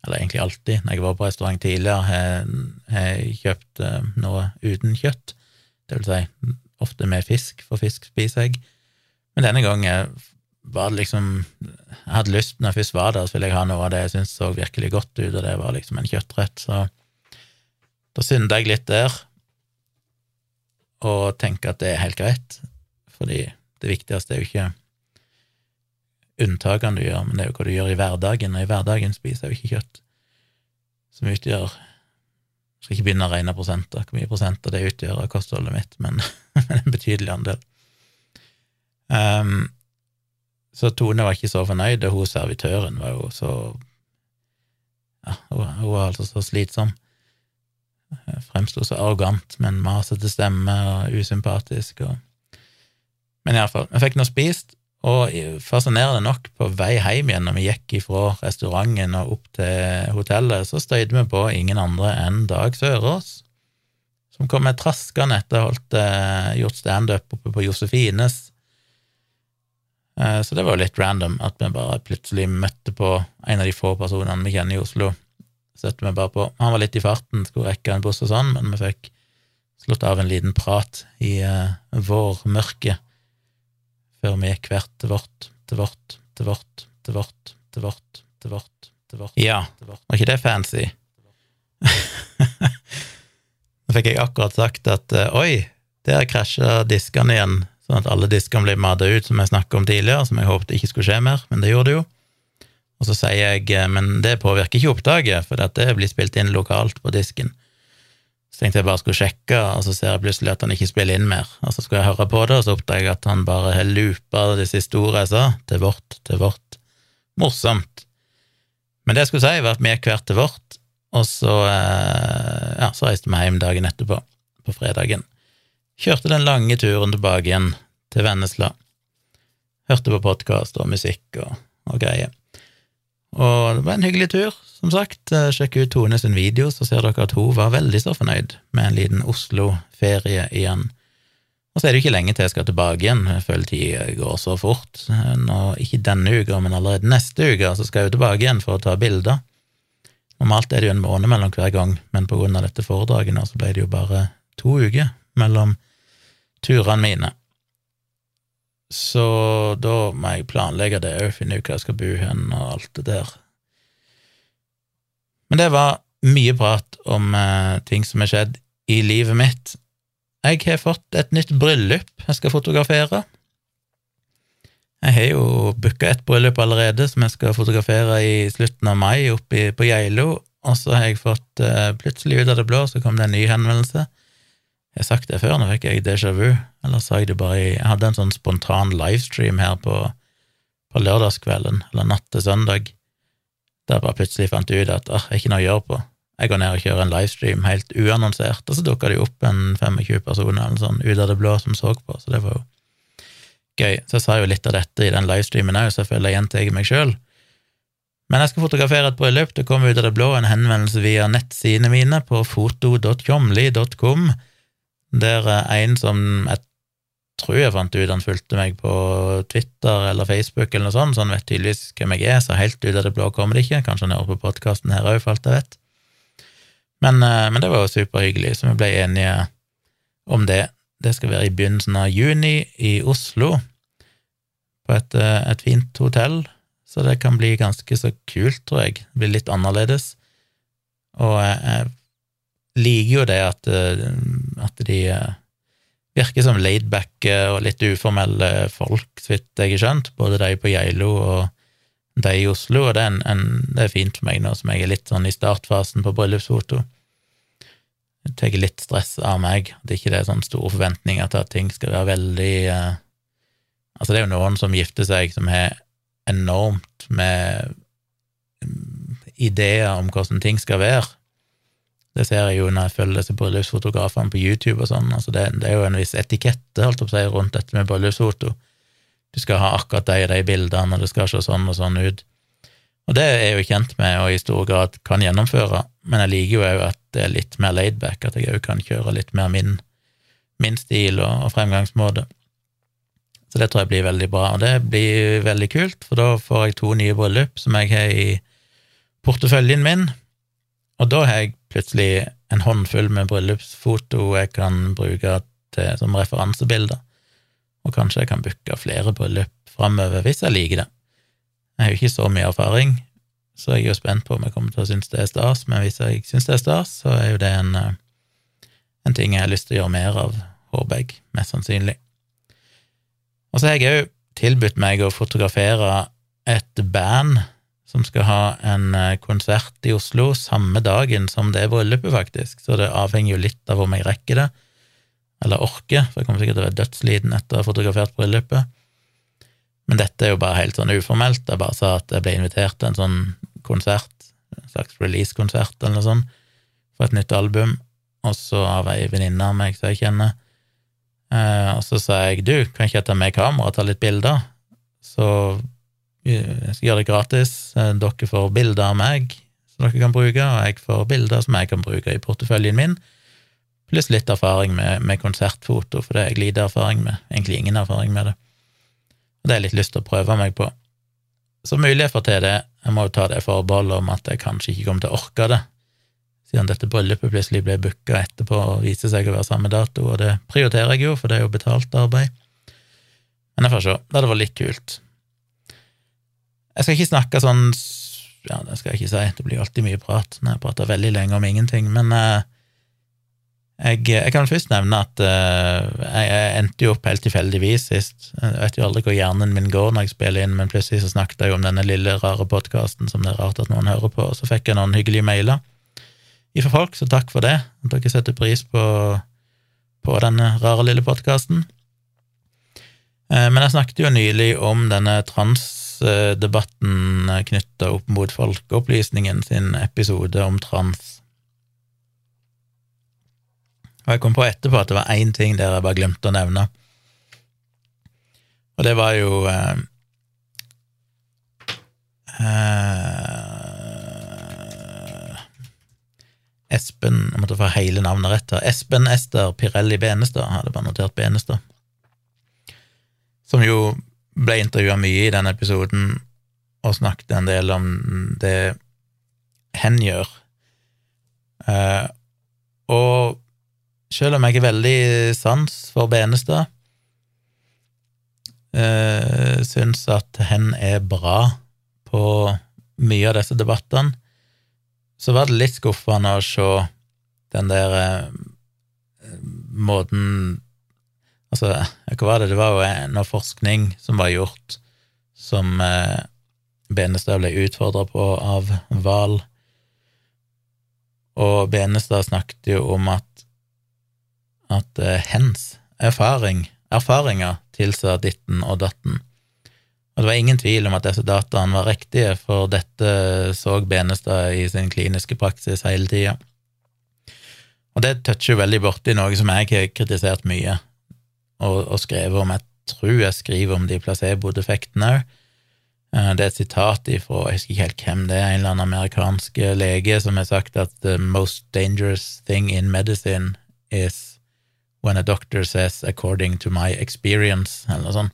eller egentlig alltid, når jeg var på restaurant tidligere, har, har kjøpt uh, noe uten kjøtt, det vil si ofte med fisk, for fisk spiser jeg. Men denne gangen var det liksom Jeg hadde lyst, når jeg først var der, så ville jeg ha noe av det jeg syntes så virkelig godt ut, og det var liksom en kjøttrett, så da synda jeg litt der og tenke at det er helt greit, fordi det viktigste er jo ikke unntakene du gjør, men det er jo hva du gjør i hverdagen, og i hverdagen spiser jeg jo ikke kjøtt, som utgjør Jeg skal ikke begynne å regne prosenter, hvor mye prosenter det utgjør av kostholdet mitt, men, en betydelig andel. Um, så Tone var ikke så fornøyd, og hun servitøren var jo så ja, hun, var altså så slitsom fremsto så arrogant med en masete stemme og usympatisk. Og... Men iallfall, vi fikk nå spist, og fascinerende nok, på vei hjem igjen når vi gikk ifra restauranten og opp til hotellet, så støyde vi på ingen andre enn Dag Sørås, som kom med traskende etter å ha eh, gjort standup oppe på Josefines. Eh, så det var jo litt random at vi bare plutselig møtte på en av de få personene vi kjenner i Oslo setter vi bare på. Han var litt i farten, skulle rekke en buss og sånn, men vi fikk slått av en liten prat i uh, vårmørket før vi gikk hvert til vårt, til vårt, til vårt, til vårt, til vårt, til vårt, til vårt. Ja, var ikke det fancy? Nå fikk jeg akkurat sagt at uh, oi, der krasja diskene igjen, sånn at alle diskene ble mata ut, som jeg snakket om tidligere, som jeg håpet ikke skulle skje mer, men det gjorde det jo. Og så sier jeg eh, men det påvirker ikke opptaket, for det blir spilt inn lokalt på disken. Så tenkte jeg bare skulle sjekke, og så ser jeg plutselig at han ikke spiller inn mer. Og så skulle jeg høre på det, og så oppdager jeg at han bare har loopa det siste ordet jeg sa, til vårt, til vårt. Morsomt. Men det jeg skulle si, var at vi gikk hvert til vårt, og så, eh, ja, så reiste vi hjem dagen etterpå, på fredagen. Kjørte den lange turen tilbake igjen til Vennesla. Hørte på podkast og musikk og, og greier. Og det var en hyggelig tur, som sagt. Eh, sjekk ut Tone sin video, så ser dere at hun var veldig så fornøyd med en liten Oslo-ferie igjen. Og så er det jo ikke lenge til jeg skal tilbake igjen, jeg føler tida går så fort. Nå, ikke denne uka, men allerede neste uke så skal jeg jo tilbake igjen for å ta bilder. Normalt er det jo en måned mellom hver gang, men på grunn av dette foredraget nå, så ble det jo bare to uker mellom turene mine. Så da må jeg planlegge det òg, finne ut hvor jeg skal bo hen og alt det der. Men det var mye prat om eh, ting som har skjedd i livet mitt jeg har fått et nytt bryllup jeg skal fotografere. Jeg har jo booka et bryllup allerede som jeg skal fotografere i slutten av mai oppe på Geilo, og så har jeg fått eh, plutselig ut av det blå så kom det en ny henvendelse. Jeg har sagt det før, nå fikk jeg déjà vu, eller sa jeg det bare i Jeg hadde en sånn spontan livestream her på, på lørdagskvelden, eller natt til søndag, der jeg bare plutselig fant ut at det er ikke noe å gjøre på. Jeg går ned og kjører en livestream helt uannonsert, og så dukka det jo opp en 25 personer eller sånn ut av det blå som så på, så det var jo gøy. Så jeg sa jo litt av dette i den livestreamen òg, så jeg føler jeg meg sjøl. Men jeg skal fotografere et bryllup. Det kom ut av det blå en henvendelse via nettsidene mine på foto.tjomli.com, der en som jeg tror jeg fant ut han fulgte meg på Twitter eller Facebook eller noe sånt, så han vet tydeligvis hvem jeg er, så helt ut av det blå kommer det ikke. Kanskje han hører på podkasten her òg, for alt jeg vet. Men, eh, men det var jo superhyggelig, så vi ble enige om det. Det skal være i begynnelsen av juni i Oslo, på et, eh, et fint hotell, så det kan bli ganske så kult, tror jeg. Det blir litt annerledes. Og jeg, jeg liker jo det at, eh, at de virker som laidbacke og litt uformelle folk, så vidt jeg har skjønt, både de på Geilo og de i Oslo, og det er, en, en, det er, fint for meg nå som jeg er litt sånn i startfasen på bryllupsfoto. Jeg tar litt stress av meg, at ikke det er sånn store forventninger til at ting skal være veldig eh, Altså, det er jo noen som gifter seg som har enormt med mm, ideer om hvordan ting skal være. Det ser jeg jo når jeg følger disse bryllupsfotografene på YouTube og sånn. Altså det, det, er jo en viss etikette holdt opp si, rundt dette med bryllupsfoto du skal ha akkurat de og de bildene, og det skal se sånn og sånn ut. Og det er jeg jo kjent med og i stor grad kan gjennomføre, men jeg liker jo òg at det er litt mer laidback, at jeg òg kan kjøre litt mer min, min stil og, og, fremgangsmåte. Så det tror jeg blir veldig bra, og det blir veldig kult, for da får jeg to nye bryllup som jeg har i porteføljen min, og da har jeg plutselig en håndfull med bryllupsfoto jeg kan bruke til, som referansebilder og kanskje jeg kan booke flere bryllup framover hvis jeg liker det. Jeg har jo ikke så mye erfaring, så jeg er jo spent på om jeg kommer til å synes det er stas, men hvis jeg synes det er stas, så er jo det en, eh, en ting jeg har lyst til å gjøre mer av, håper jeg, mest sannsynlig. Og så har jeg òg tilbudt meg å fotografere et band som skal ha en eh, konsert i Oslo samme dagen som det er bryllupet, faktisk, så det avhenger jo litt av om jeg rekker det eller orker, for jeg kommer sikkert til å være dødsliten etter å ha fotografert bryllupet. Men dette er jo bare helt sånn uformelt. Jeg bare sa at jeg ble invitert til en sånn konsert, en slags release-konsert eller noe sånt, for et nytt album, og så av ei venninne av meg som jeg kjenner. Eh, og så sa jeg du, kan ikke jeg ta med kamera og ta litt bilder? Så jeg skal gjøre det gratis. Eh, dere får bilder av meg som dere kan bruke, og jeg får bilder som jeg kan bruke i porteføljen min pluss litt erfaring med, med, konsertfoto, for det er jeg lite erfaring med, egentlig ingen erfaring med det. Og det har jeg litt lyst til å prøve meg på. Så mulig jeg får til det, jeg må jo ta det forbeholdet om at jeg kanskje ikke kommer til å orke det, siden dette bryllupet plutselig ble booka etterpå og viser seg å være samme dato, og det prioriterer jeg jo, for det er jo betalt arbeid. Men jeg får se, det hadde vært litt kult. Jeg skal ikke snakke sånn ja, det skal jeg ikke si, det blir alltid mye prat når jeg prater veldig lenge om ingenting, men eh, jeg, jeg, kan først nevne at uh, jeg endte jo opp helt tilfeldigvis sist. Jeg vet jo aldri hvor hjernen min går når jeg spiller inn, men plutselig så snakket jeg jo om denne lille, rare podkasten som det er rart at noen hører på, og så fikk jeg noen hyggelige mailer ifra folk, så takk for det, at dere setter pris på, på denne rare, lille podkasten. Uh, men jeg snakket jo nylig om denne trans trans-debatten knytta opp mot Folkeopplysningen sin episode om trans. Og jeg kom på etterpå at det var én ting der jeg bare glemte å nevne. Og det var jo eh, eh, Espen Jeg måtte få hele navnet rett her. Espen Ester Pirelli Benestad. Hadde bare notert Benestad. Som jo ble intervjua mye i den episoden og snakket en del om det hen gjør. Eh, og selv om jeg er veldig sans for Benestad, eh, syns at hen er bra på mye av disse debattene, så var det litt skuffende å se den der eh, måten Altså, hva var det? Det var jo noe forskning som var gjort, som eh, Benestad ble utfordra på av Val. Og Benestad snakket jo om at, at eh, hens erfaring, erfaringer tilsa ditten og datten. Og det var ingen tvil om at disse dataene var riktige, for dette så Benestad i sin kliniske praksis hele tida. Og det toucher veldig borti noe som jeg har kritisert mye, og, og skrevet om. Jeg tror jeg skriver om de placebo-defektene òg. Eh, det er et sitat ifra, jeg husker ikke helt hvem det er, en eller annen amerikansk lege som har sagt at the most dangerous thing in medicine is when a doctor says according to my experience, eller noe sånt.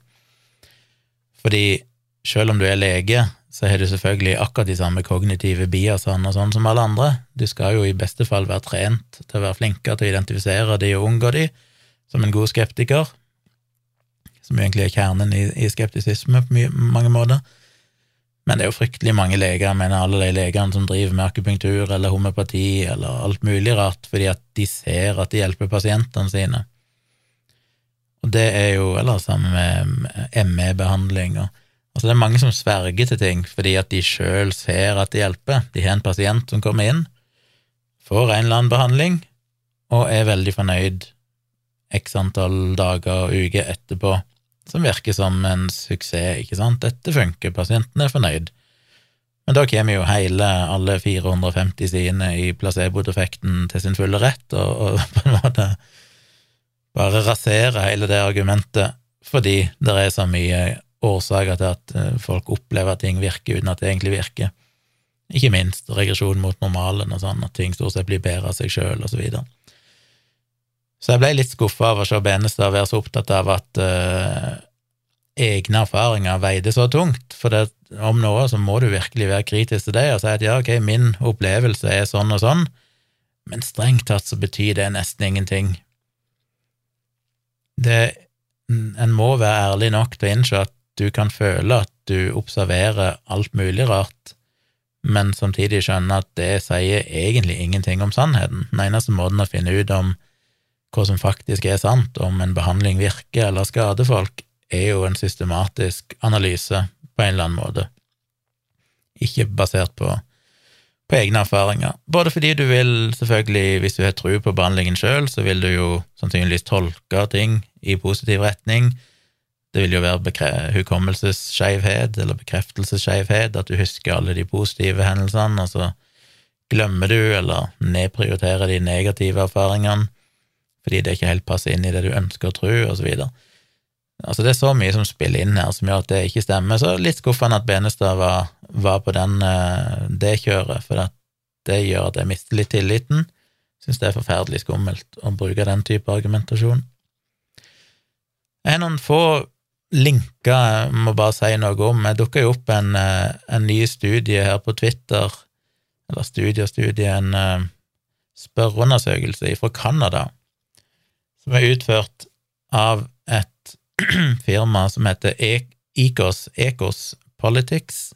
Fordi selv om du er lege, så har du selvfølgelig akkurat de samme kognitive biasene og sånn som alle andre. Du skal jo i beste fall være trent til å være flinkere til å identifisere de og unngå de, som en god skeptiker, som egentlig er kjernen i, i skeptisisme på mye, mange måter. Men det er jo fryktelig mange leger, jeg mener alle de legene som driver med akupunktur eller homopati eller alt mulig rart, fordi at de ser at de hjelper pasientene sine. Og det er jo Eller sammen med ME-behandling og Altså, det er mange som sverger til ting fordi at de sjøl ser at det hjelper. De har en pasient som kommer inn, får en eller annen behandling, og er veldig fornøyd x antall dager og uker etterpå, som virker som en suksess, ikke sant? Dette funker, pasienten er fornøyd. Men da kommer jo hele, alle 450 sidene i placebo-defekten til sin fulle rett, og, og på en måte bare rasere hele det argumentet fordi det er så mye årsaker til at eh, folk opplever at ting virker uten at det egentlig virker. Ikke minst regresjon mot normalen og sånn, at ting stort sett blir bedre av seg sjøl, og så videre. Så jeg ble litt skuffa av å se Benestad være så opptatt av at uh, egne erfaringer veide så tungt, for det, om noe så må du virkelig være kritisk til det og si at ja, ok, min opplevelse er sånn og sånn, men strengt tatt så betyr det nesten ingenting det, En må være ærlig nok til å innse at du kan føle at du observerer alt mulig rart, men samtidig skjønne at det sier egentlig ingenting om sannheten. Den eneste måten å finne ut om hva som faktisk er sant, om en behandling virker eller skader folk, er jo en systematisk analyse på en eller annen måte, ikke basert på på egne erfaringer. Både fordi du vil, selvfølgelig, hvis du har tro på behandlingen sjøl, så vil du jo sannsynligvis tolke ting i positiv retning. Det vil jo være hukommelsesskeivhet eller bekreftelsesskeivhet, at du husker alle de positive hendelsene, og så glemmer du eller nedprioriterer de negative erfaringene fordi det ikke helt passer inn i det du ønsker å tro, videre. Altså, det er så mye som spiller inn her som gjør at det ikke stemmer. Så litt skuffende at Benestad var, var på den, eh, det kjøret, for det gjør at jeg mister litt tilliten. Syns det er forferdelig skummelt å bruke den type argumentasjon. Jeg har noen få linker jeg må bare si noe om. Jeg dukka jo opp en, eh, en, ny studie her på Twitter, eller studie og studie, en uh, spørreundersøkelse fra Canada, som er utført av et firma som heter Ecos, Ecos Politics,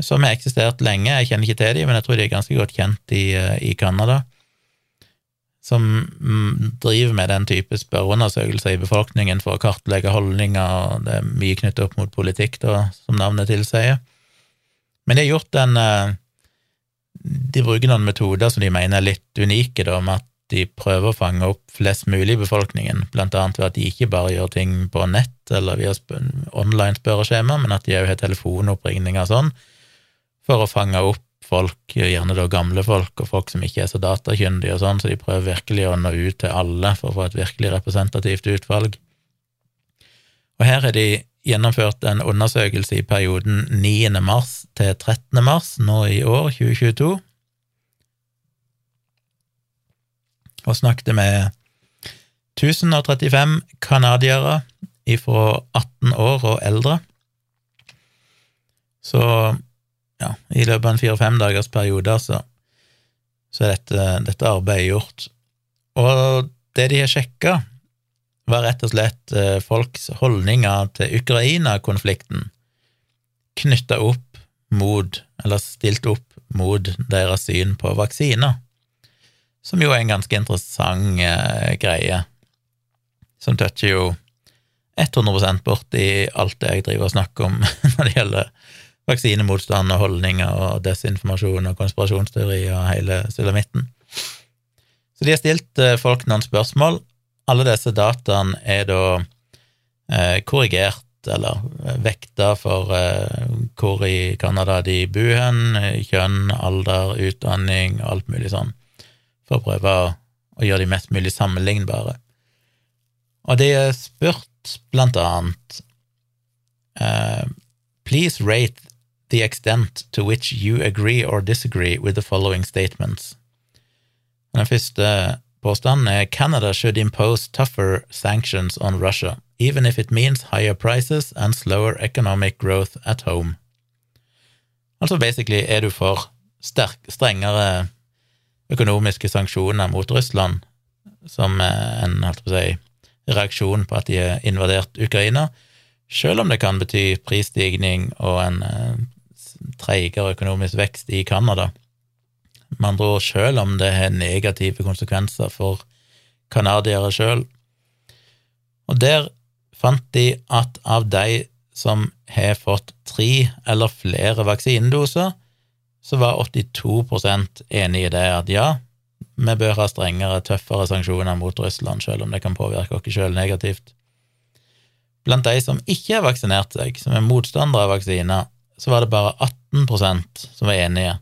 som har eksistert lenge. Jeg kjenner ikke til dem, men jeg tror de er ganske godt kjent i, eh, i Canada. Som mm, driver med den type spørreundersøkelser i befolkningen for å kartlegge holdninger, og det er mye knyttet opp mot politikk, da, som navnet tilsier. Men de har gjort en eh, De bruker noen metoder som de mener er litt unike, da, med at de prøver å fange opp flest mulig i befolkningen, blant annet ved at de ikke bare gjør ting på nett eller via online spørreskjema, men at de òg har telefonoppringninger og sånn, for å fange opp folk, gjerne da gamle folk og folk som ikke er så datakyndige og sånn, så de prøver virkelig å nå ut til alle for å få et virkelig representativt utvalg. Og her har de gjennomført en undersøkelse i perioden 9. mars til 13. mars nå i år, 2022, og snakket med 1035 canadiere ifra 18 år og eldre. Så ja, i løpet av en fire-fem dagers periode, så, så er dette, dette, arbeidet gjort. Og det de har sjekka, var rett og slett eh, folks holdninger til Ukraina-konflikten knytta opp mot, eller stilt opp mot, deres syn på vaksiner, som jo er en ganske interessant eh, greie, som toucher jo 100 borti alt det jeg driver og snakker om når det gjelder vaksinemotstand og holdninger og desinformasjon og konspirasjonsteori og hele sulamitten. Så de har stilt eh, folk noen spørsmål. Alle disse dataene er da eh, korrigert eller eh, vekta for eh, hvor i Canada de bor hen, kjønn, alder, utdanning, og alt mulig sånn, for å prøve å, gjøre de mest mulig sammenlignbare. Og de er spurt blant annet uh, Please rate the extent to which you agree or disagree with the following statements. Den første påstanden er Canada should impose tougher sanctions on Russia, even if it means higher prices and slower economic growth at home. Altså basically er du for sterk, strengere økonomiske sanksjoner mot Russland som en holdt på å si, reaksjon på at de har invadert Ukraina, selv om det kan bety prisstigning og en eh, treigere økonomisk vekst i Canada. Med andre ord, selv om det har negative konsekvenser for canadiere sjøl. Og der fant de at av de som har fått tre eller flere vaksinedoser, så var 82 enig i det at ja, vi bør ha strengere, tøffere sanksjoner mot Russland, selv om det kan påvirke oss sjøl negativt. Blant de som ikke har vaksinert seg, som er motstandere av vaksiner, så var det bare 18% som var enige.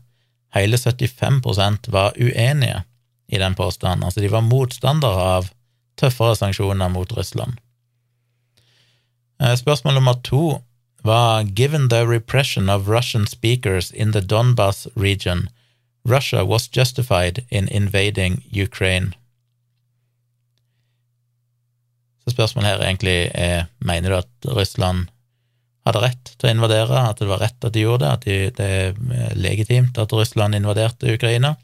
Hele 75% var uenige i den påstanden. Altså, de var motstandere av tøffere sanksjoner mot Russland. Eh, spørsmål nummer to var Given the repression of Russian speakers in the Donbas region, Russia was justified in invading Ukraine. Så spørsmålet her egentlig er mener du at Russland hadde rett til å invadere, at det var rett at de gjorde det, at de, det er legitimt at Russland invaderte Ukraina.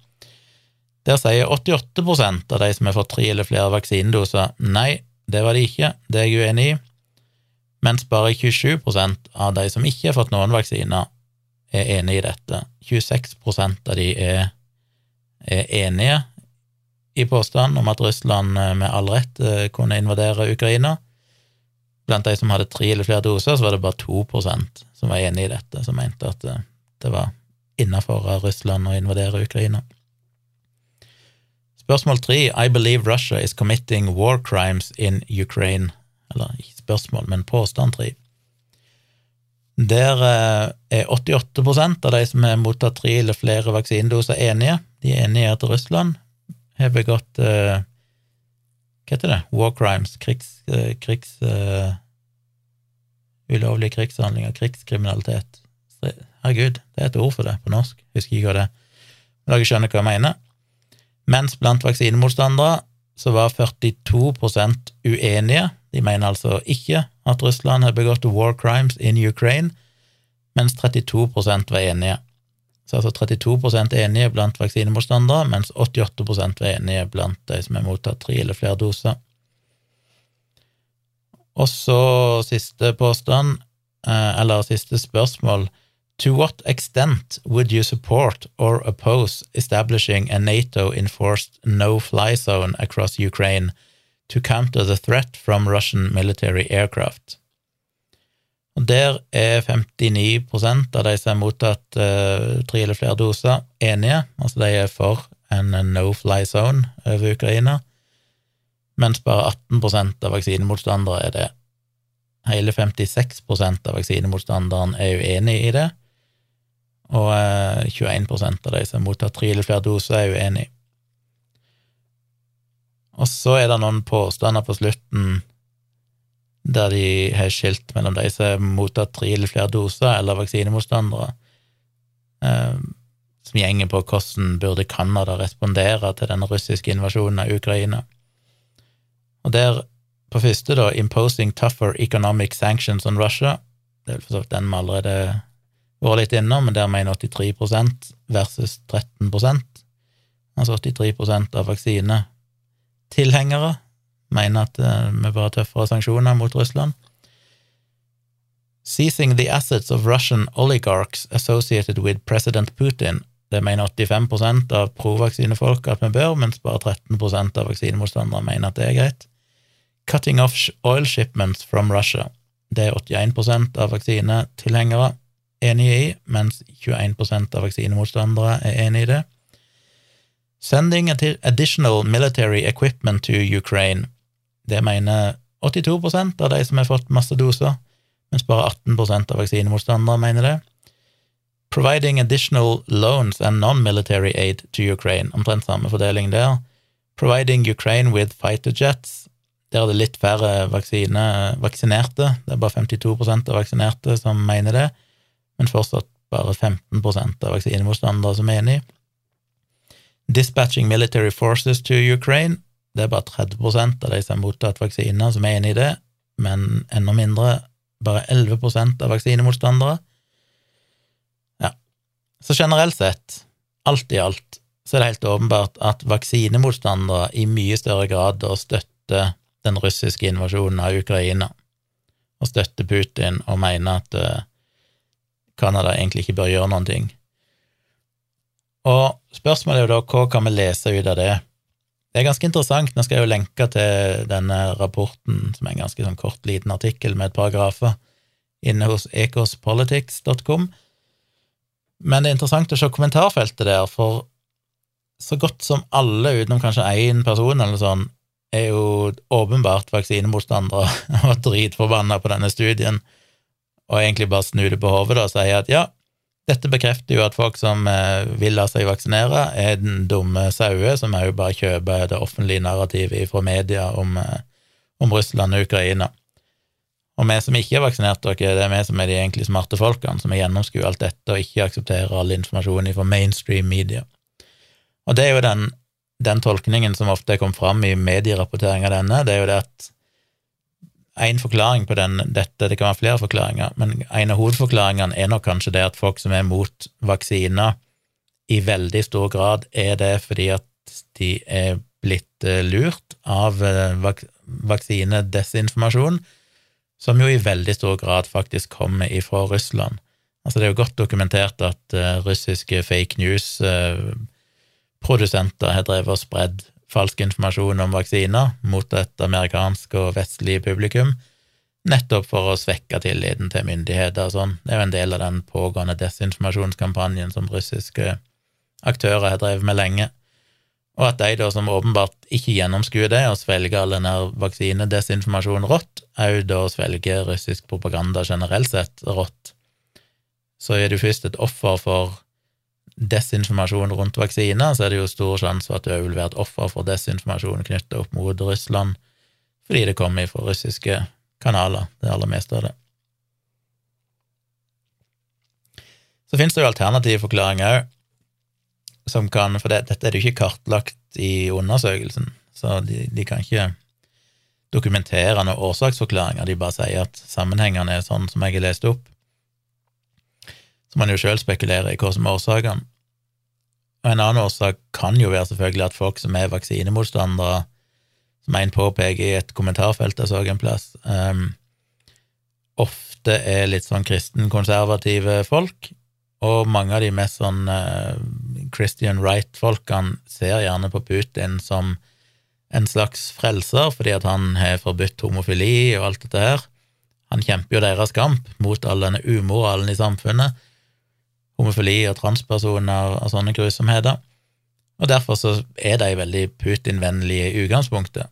Der sier 88% av de som har fått tre eller flere vaksinedoser, nei, det var de ikke, det er jeg uenig i, mens bare 27 av de som ikke har fått noen vaksiner, er enig i dette. 26 av de er, er enige i påstanden om at Russland med all rett eh, kunne invadere Ukraina, Blant de som hadde tre eller flere doser, så var det bare 2 prosent som var enig i dette, som mente at eh, det var innafor Russland å invadere Ukraina. Spørsmål tre I believe Russia is committing war crimes in Ukraine. Eller ikke spørsmål, men påstand tre. Der eh, er 88% av de som har mottatt tre eller flere vaksinedoser, enige. De er enige at Russland har begått uh, hva heter det, war crimes, krigs, Uh, krigs uh, Ulovlige krigshandlinger, krigskriminalitet. Herregud, det er et ord for det på norsk, husker ikke hva det er. Men dere skjønner hva jeg mener. Mens blant vaksinemotstandere så var 42% uenige. De mener altså ikke at Russland har begått war crimes in Ukraine, mens 32% var enige. Så altså 32% enige blant vaksinemotstandere, mens 88% var enige blant de som har mottatt tre eller flere doser. Og så siste påstand, eh, eller siste spørsmål. To what extent would you support or oppose establishing a NATO-enforced no-fly zone across Ukraine to counter the threat from Russian military aircraft? Og Der er 59% av de som har mottatt uh, tre eller flere doser, enige. Altså de er for en no-fly zone over Ukraina, mens bare 18% av vaksinemotstandere er det. Hele 56% av vaksinemotstanderen er uenig i det, og 21 eh, av de som har mottatt tre eller flere doser, er uenig. Og så er det noen påstander på slutten der de har skilt mellom de som har mottatt tre eller flere doser, eller vaksinemotstandere, eh, som gjenger på hvordan burde Canada respondere til den russiske invasjonen av Ukraina. Og der, på første, da, 'Imposing tougher economic sanctions on Russia', det er for så vidt den vi allerede vært litt innom, men der mener 83 versus 13 Altså 83% av vaksinetilhengere mener at eh, vi bør ha tøffere sanksjoner mot Russland. Seizing the assets of Russian oligarchs associated with President Putin. Det mener 85% av provaksinefolk at vi bør, mens bare 13% av vaksinemotstandere mener at det er greit. Cutting off oil shipments from Russia. Det er 81% av vaksinetilhengere enige i, mens 21% av vaksinemotstandere er enig i det. Sending additional military equipment to Ukraine. Det mener 82% av de som har fått masse doser, mens bare 18% av vaksinemotstandere mener det. Providing additional loans and non-military aid to Ukraine, omtrent samme fordeling der. Providing Ukraine with fighter jets. Der er det litt færre vaksine, vaksinerte, det er bare 52 av vaksinerte som mener det, men fortsatt bare 15% av vaksinemotstandere som er enig. Dispatching military forces to Ukraine. Det er bare 30 av de som har mottatt vaksiner, som er enig i det, men enda mindre, bare 11% av vaksinemotstandere. Ja. Så generelt sett, alt i alt, så er det helt åpenbart at vaksinemotstandere i mye større grad støtter den russiske invasjonen av Ukraina, og støtter Putin og mener at uh, Canada egentlig ikke bør gjøre noen ting. Og spørsmålet er jo da hva kan vi lese ut av det? Det er ganske interessant. Nå skal jeg jo lenke til denne rapporten, som er en ganske sånn kort, liten artikkel med et par grafer, inne hos ecospolitics.com. Men det er interessant å se kommentarfeltet der, for så godt som alle, utenom kanskje én person eller sånn, er jo åpenbart vaksinemotstandere og dritforbanna på denne studien, og egentlig bare snur det på hodet og sier at ja, dette bekrefter jo at folk som eh, vil la seg vaksinere, er den dumme sauer som òg bare kjøper det offentlige narrativet fra media om, eh, om, Russland og Ukraina. Og vi som ikke er vaksinert dere, det er vi som er de egentlig smarte folkene, som gjennomskuer alt dette og ikke aksepterer all informasjon fra mainstream media. Og det er jo den, den tolkningen som ofte kom fram i medierapportering av denne, det er jo det at en forklaring på den, dette, det kan være flere forklaringer, men en av hovedforklaringene er nok kanskje det at folk som er mot vaksiner, i veldig stor grad er det fordi at de er blitt eh, lurt av eh, vak vaksinedesinformasjon, som jo i veldig stor grad faktisk kommer ifra Russland. Altså, det er jo godt dokumentert at uh, russiske fake news-produsenter uh, har drevet og spredd falsk informasjon om vaksiner mot et amerikansk og vestlig publikum, nettopp for å svekke tilliten til myndigheter og sånn. Det er jo en del av den pågående desinformasjonskampanjen som russiske aktører har drevet med lenge. Og at de da som åpenbart ikke gjennomskuer det og svelger all denne vaksinedesinformasjonen rått, òg da svelger russisk propaganda generelt sett rått, så er du først et offer for desinformasjon rundt vaksiner, så er det jo stor sjanse for at du òg vil være et offer for desinformasjon knyttet opp mot Russland, fordi det kommer fra russiske kanaler, det aller meste av det. Så finnes det jo alternative forklaringer som kan For det, dette er det jo ikke kartlagt i undersøkelsen, så de, de kan ikke dokumentere noen årsaksforklaringer, de bare sier at sammenhengene er sånn som jeg har lest opp. Så man jo sjøl spekulerer i hva som er årsakene. Og en annen årsak kan jo være selvfølgelig at folk som er vaksinemotstandere, som en påpeker i et kommentarfelt jeg så en plass, um, ofte er litt sånn kristen-konservative folk, og mange av de mest sånn uh, Christian Right-folkene ser gjerne på Putin som en slags frelser, fordi at han har forbudt homofili og alt dette her. Han kjemper jo deres kamp mot all denne umoralen i samfunnet homofili og transpersoner og sånne grusomheter. Og derfor så er de veldig Putin-vennlige i utgangspunktet.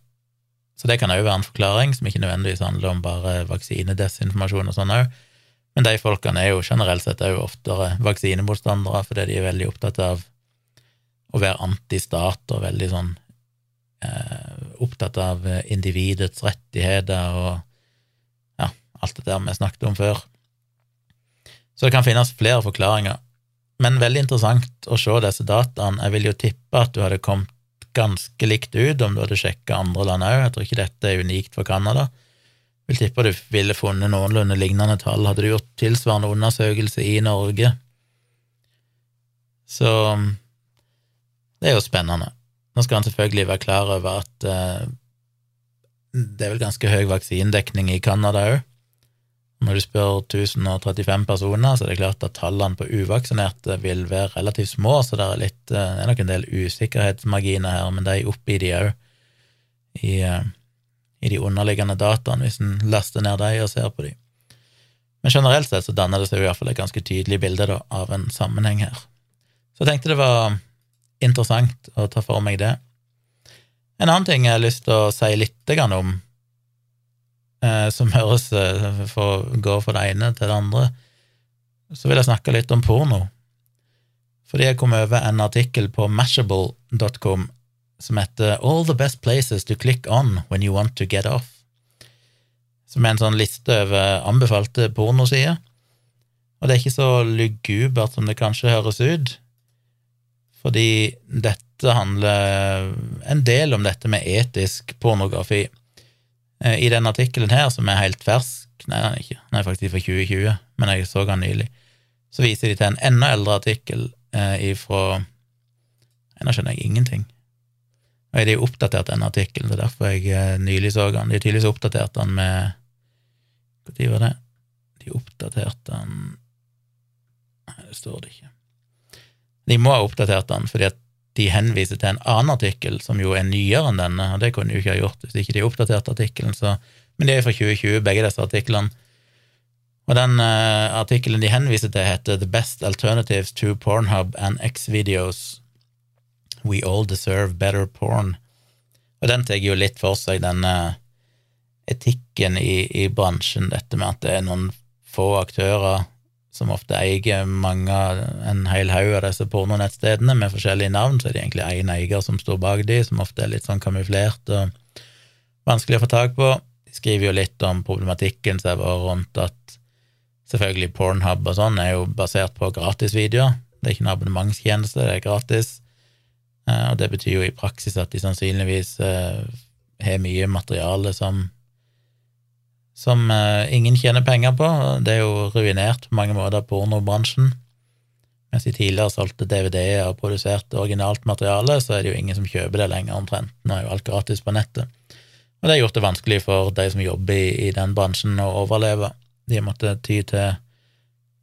Så det kan òg være en forklaring, som ikke nødvendigvis handler om bare vaksinedesinformasjon og sånn òg. Men de folkene er jo generelt sett òg oftere vaksinemotstandere, fordi de er veldig opptatt av å være antistat og veldig sånn eh, opptatt av individets rettigheter og ja, alt det der vi snakket om før. Så det kan finnes flere forklaringer. Men veldig interessant å se disse dataene. Jeg vil jo tippe at du hadde kommet ganske likt ut om du hadde sjekka andre land òg. Jeg tror ikke dette er unikt for Canada. Jeg vil tippe du ville funnet noenlunde lignende tall. Hadde du gjort tilsvarende undersøkelse i Norge? Så det er jo spennende. Nå skal han selvfølgelig være klar over at eh, det er vel ganske høy vaksinedekning i Canada òg. Når du spør 1035 personer, så er det klart at tallene på uvaksinerte vil være relativt små, så det er, litt, eh, det er nok en del usikkerhetsmarginer her, men de er oppi de òg, i, eh, i, de underliggende dataene, hvis en laster ned de og ser på de. Men generelt sett så danner det seg i hvert fall et ganske tydelig bilde da, av en sammenheng her. Så jeg tenkte det var interessant å ta for meg det. En annen ting jeg har lyst til å si litt om, som høres eh, for, går fra det ene til det andre, så vil jeg snakke litt om porno. Fordi jeg kom over en artikkel på mashable.com som heter All the best places to click on when you want to get off, som er en sånn liste over anbefalte pornosider. Og det er ikke så lugubert som det kanskje høres ut, fordi dette handler en del om dette med etisk pornografi. Eh, I den artikkelen her, som er helt fersk, nei, den er ikke, den er faktisk fra 2020, men jeg så den nylig, så viser de til en enda eldre artikkel eh, ifra Nå skjønner jeg ingenting. Og de har oppdatert den artikkelen, det er derfor jeg eh, nylig så den. De har tydeligvis oppdatert den med Når var det? De oppdaterte den Nei, det står det ikke. De må ha oppdatert den fordi at de henviser til en annen artikkel som jo er nyere enn denne, og det kunne de jo ikke ha gjort hvis ikke de oppdaterte artikkelen, Men de er fra 2020, begge disse artiklene. Og den uh, artikkelen de henviser til, heter The Best Alternatives to Pornhub and X-Videos. We All Deserve Better Porn. Og den tar jo litt for seg denne etikken i, i bransjen, dette med at det er noen få aktører som ofte eier mange, en hel haug av disse pornonettstedene med forskjellige navn, så er det egentlig én eier som står bak de, som ofte er litt sånn kamuflert og vanskelig å få tak på. De skriver jo litt om problematikken som har vært rundt at selvfølgelig Pornhub og sånn er jo basert på gratisvideoer. Det er ikke en abonnementstjeneste, det er gratis. Eh, og det betyr jo i praksis at de sannsynligvis eh, har mye materiale som som uh, ingen tjener penger på. Det er jo ruinert på mange måter pornobransjen. Mens de tidligere solgte DVD-er og produserte originalt materiale, så er det jo ingen som kjøper det lenger, omtrent. Nå er jo alt gratis på nettet. Og det har gjort det vanskelig for de som jobber i, i den bransjen, å overleve. De har måttet ty til,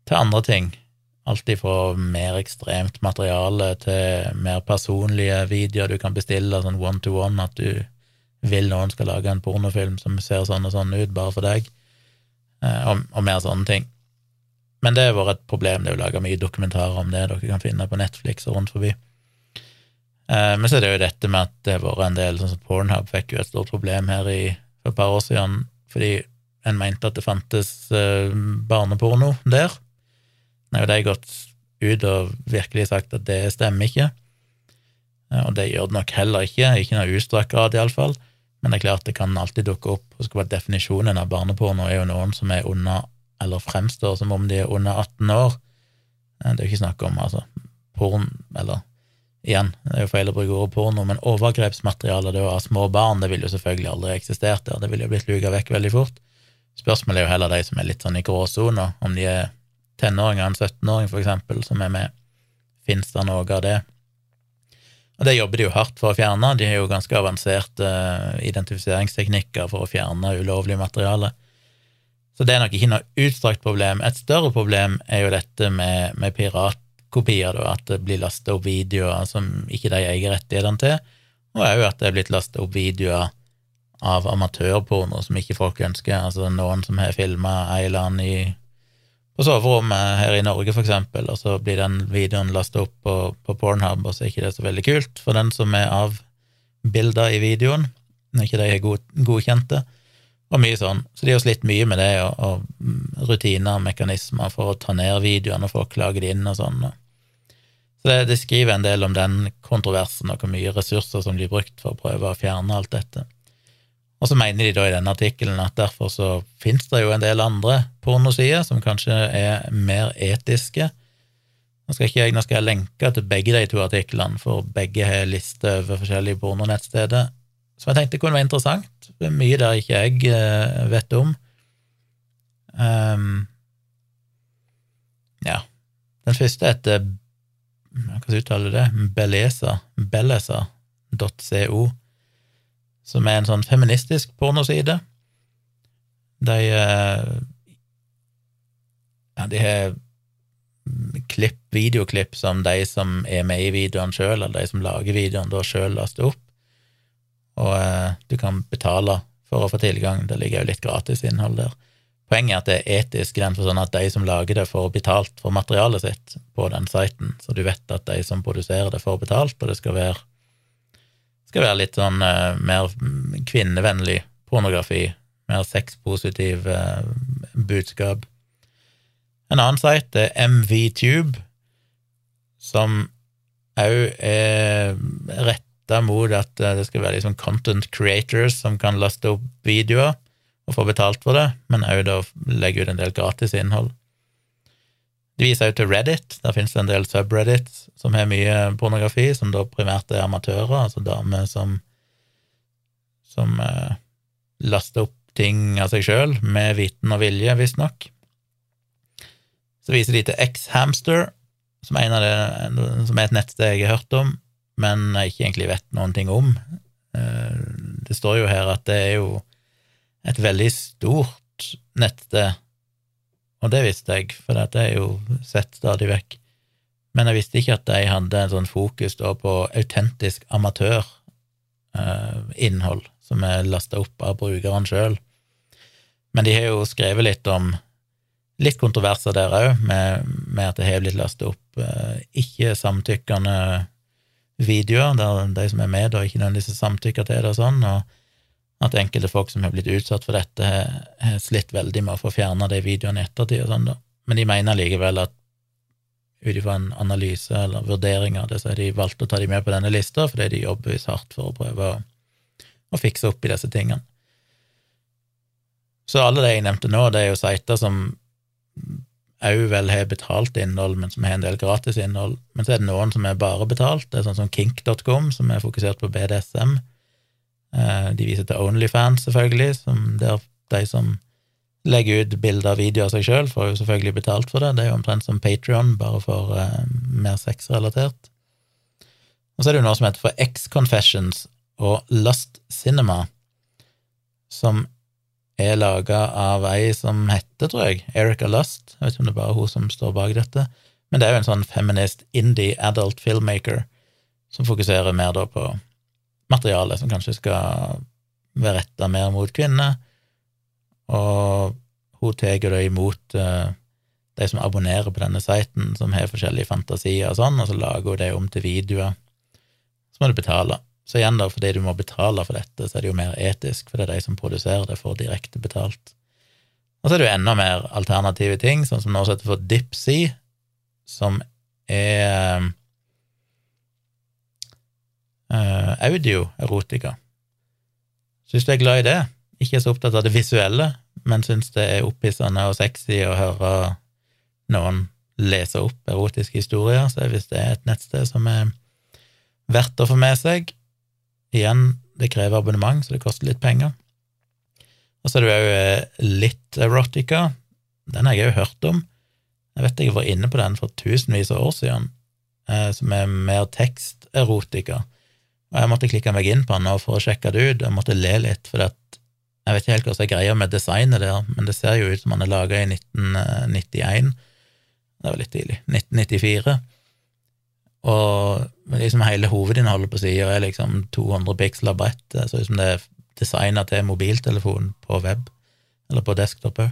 til andre ting. Alt fra mer ekstremt materiale til mer personlige videoer du kan bestille, sånn one to one, at du vil noen skal lage en pornofilm som ser sånn og sånn ut, bare for deg, eh, og, og mer sånne ting. Men det har vært et problem, det er jo laga mye dokumentarer om det dere kan finne på Netflix og rundt forbi. Eh, men så er det jo dette med at det har vært en del, sånn som Pornhub fikk jo et stort problem her i, for et par år siden, fordi en mente at det fantes uh, barneporno der. Nå har de gått ut og virkelig sagt at det stemmer ikke, og det gjør det nok heller ikke, ikke noe utstrakt grad iallfall. Men det er klart det kan alltid dukke opp. skal være Definisjonen av barneporno er jo noen som er under, eller fremstår som om de er under 18 år. Eh, det er jo ikke snakk om altså, porn, eller igjen, det er jo feil å bruke ordet porno, men overgrepsmateriale av små barn, det ville jo selvfølgelig aldri eksistert der, det ville jo blitt luka vekk veldig fort. Spørsmålet er jo heller de som er litt sånn i gråsona, om de er tenåringer, en 17-åring for eksempel, som er med. Fins det noe av det? Og det jobber de jo hardt for å fjerne, de har jo ganske avanserte uh, identifiseringsteknikker for å fjerne ulovlig materiale. Så det er nok ikke noe utstrakt problem. Et større problem er jo dette med, med piratkopier, da, at det blir lasta opp videoer som ikke de eier rettighetene til, og òg at det er blitt lasta opp videoer av amatørporno som ikke folk ønsker, altså noen som har filma ei eller annen i på soverommet her i Norge, for eksempel, og så blir den videoen lasta opp på, på, Pornhub, og så er ikke det så veldig kult for den som er avbilda i videoen, når ikke de er god, godkjente, og mye sånn. Så de har slitt mye med det, og, og rutiner og mekanismer for å ta ned videoene og få klaget klage inn og sånn. Så det, det skriver en del om den kontroversen og hvor mye ressurser som blir brukt for å prøve å fjerne alt dette. Og så mener de da i denne artikkelen at derfor så finnes det jo en del andre pornosider som kanskje er mer etiske. Nå skal, jeg, nå skal jeg lenke til begge de to artiklene, for begge har liste over forskjellige pornonettsteder, som jeg tenkte kunne være interessant. Det er mye der ikke jeg eh, vet om. Um, ja. Den første heter Hva uttaler du det? Bellesa. Bellesa.co som er en sånn feministisk pornoside. De eh, Ja, de har klipp, videoklipp som de som er med i videoen sjøl, eller de som lager videoen, da sjøl laster opp. Og eh, du kan betale for å få tilgang. Det ligger jo litt gratis innhold der. Poenget er at det er etisk i den forstand at de som lager det, får betalt for materialet sitt på den siten, så du vet at de som produserer det, får betalt, og det skal være skal være litt sånn uh, mer kvinnevennlig pornografi, mer sexpositiv uh, budskap. En annen site er MVTube, som òg er retta mot at eh, det skal være liksom content creators som kan laste opp videoer og få betalt for det, men òg legge ut en del gratis innhold. De viser jo til Reddit. Der finnes det en del subreddits som har mye pornografi, som da primært er amatører, altså damer som som eh, laster opp ting av seg sjøl, med viten og vilje, visstnok. Så viser de til X-Hamster, som, som er et nettsted jeg har hørt om, men jeg ikke egentlig vet noen ting om. Eh, det står jo her at det er jo et veldig stort nettsted og det visste jeg, for det er jo sett stadig vekk. Men jeg visste ikke at de hadde en sånn fokus da på autentisk amatørinnhold, eh, som er lasta opp av brukeren sjøl. Men de har jo skrevet litt om litt kontroverser der òg, med, med, at det har blitt lasta opp eh, ikke-samtykkende videoer, der de som er med, da ikke nødvendigvis samtykker til det og sånn. og at enkelte folk som har blitt utsatt for dette, har slitt veldig med å få fjerna de videoene i ettertid og sånn, da. Men de mener likevel at ut ifra en analyse eller vurdering av det, så har de valgt å ta de med på denne lista, fordi de jobber hardt for å prøve å, å fikse opp i disse tingene. Så alle de jeg nevnte nå, det er jo sider som òg vel har betalt innhold, men som har en del gratis innhold. Men så er det noen som er bare betalt. Det er sånn som kink.com, som er fokusert på BDSM. Eh, de viser til Onlyfans, selvfølgelig, som der de som legger ut bilder og videoer av seg sjøl, får jo selvfølgelig betalt for det. Det er jo omtrent som Patrion, bare for uh, mer sexrelatert. Og så er det jo noe som heter for X-Confessions og Lust Cinema, som er laga av ei som heter, tror jeg, Erica Lust. Jeg vet ikke om det er bare hun som står bak dette. Men det er jo en sånn feminist indie adult filmmaker som fokuserer mer da på materiale som kanskje skal være retta mer mot kvinner, og hun tar det imot uh, de som abonnerer på denne siten, som har forskjellige fantasier og sånn, og så lager hun det om til videoer. Så må du betale. Så igjen, da, fordi du må betale for dette, så er det jo mer etisk, for det er de som produserer det, får direkte betalt. Og så er det jo enda mer alternative ting, sånn som nå setter for Dipsy, som er uh, audioerotika. Så hvis du er glad i det, ikke er så opptatt av det visuelle, men syns det er opphissende og sexy å høre noen lese opp erotiske historier, så hvis det er et nettsted som er verdt å få med seg Igjen, det krever abonnement, så det koster litt penger. Og så er det jo eh, litt erotica. Den har jeg òg hørt om. Jeg vet jeg var inne på den for tusenvis av år siden, eh, som er mer teksterotika. Og jeg måtte klikke meg inn på den for å sjekke det ut, jeg måtte le litt, for jeg vet ikke helt hva som er greia med designet der, men det ser jo ut som han er laga i 1991. Det var litt tidlig. 1994. Og liksom hele hovedinnholdet på sida er liksom 200 piksler bredt. Det ser ut som det er designa til mobiltelefon på web, eller på desktop òg.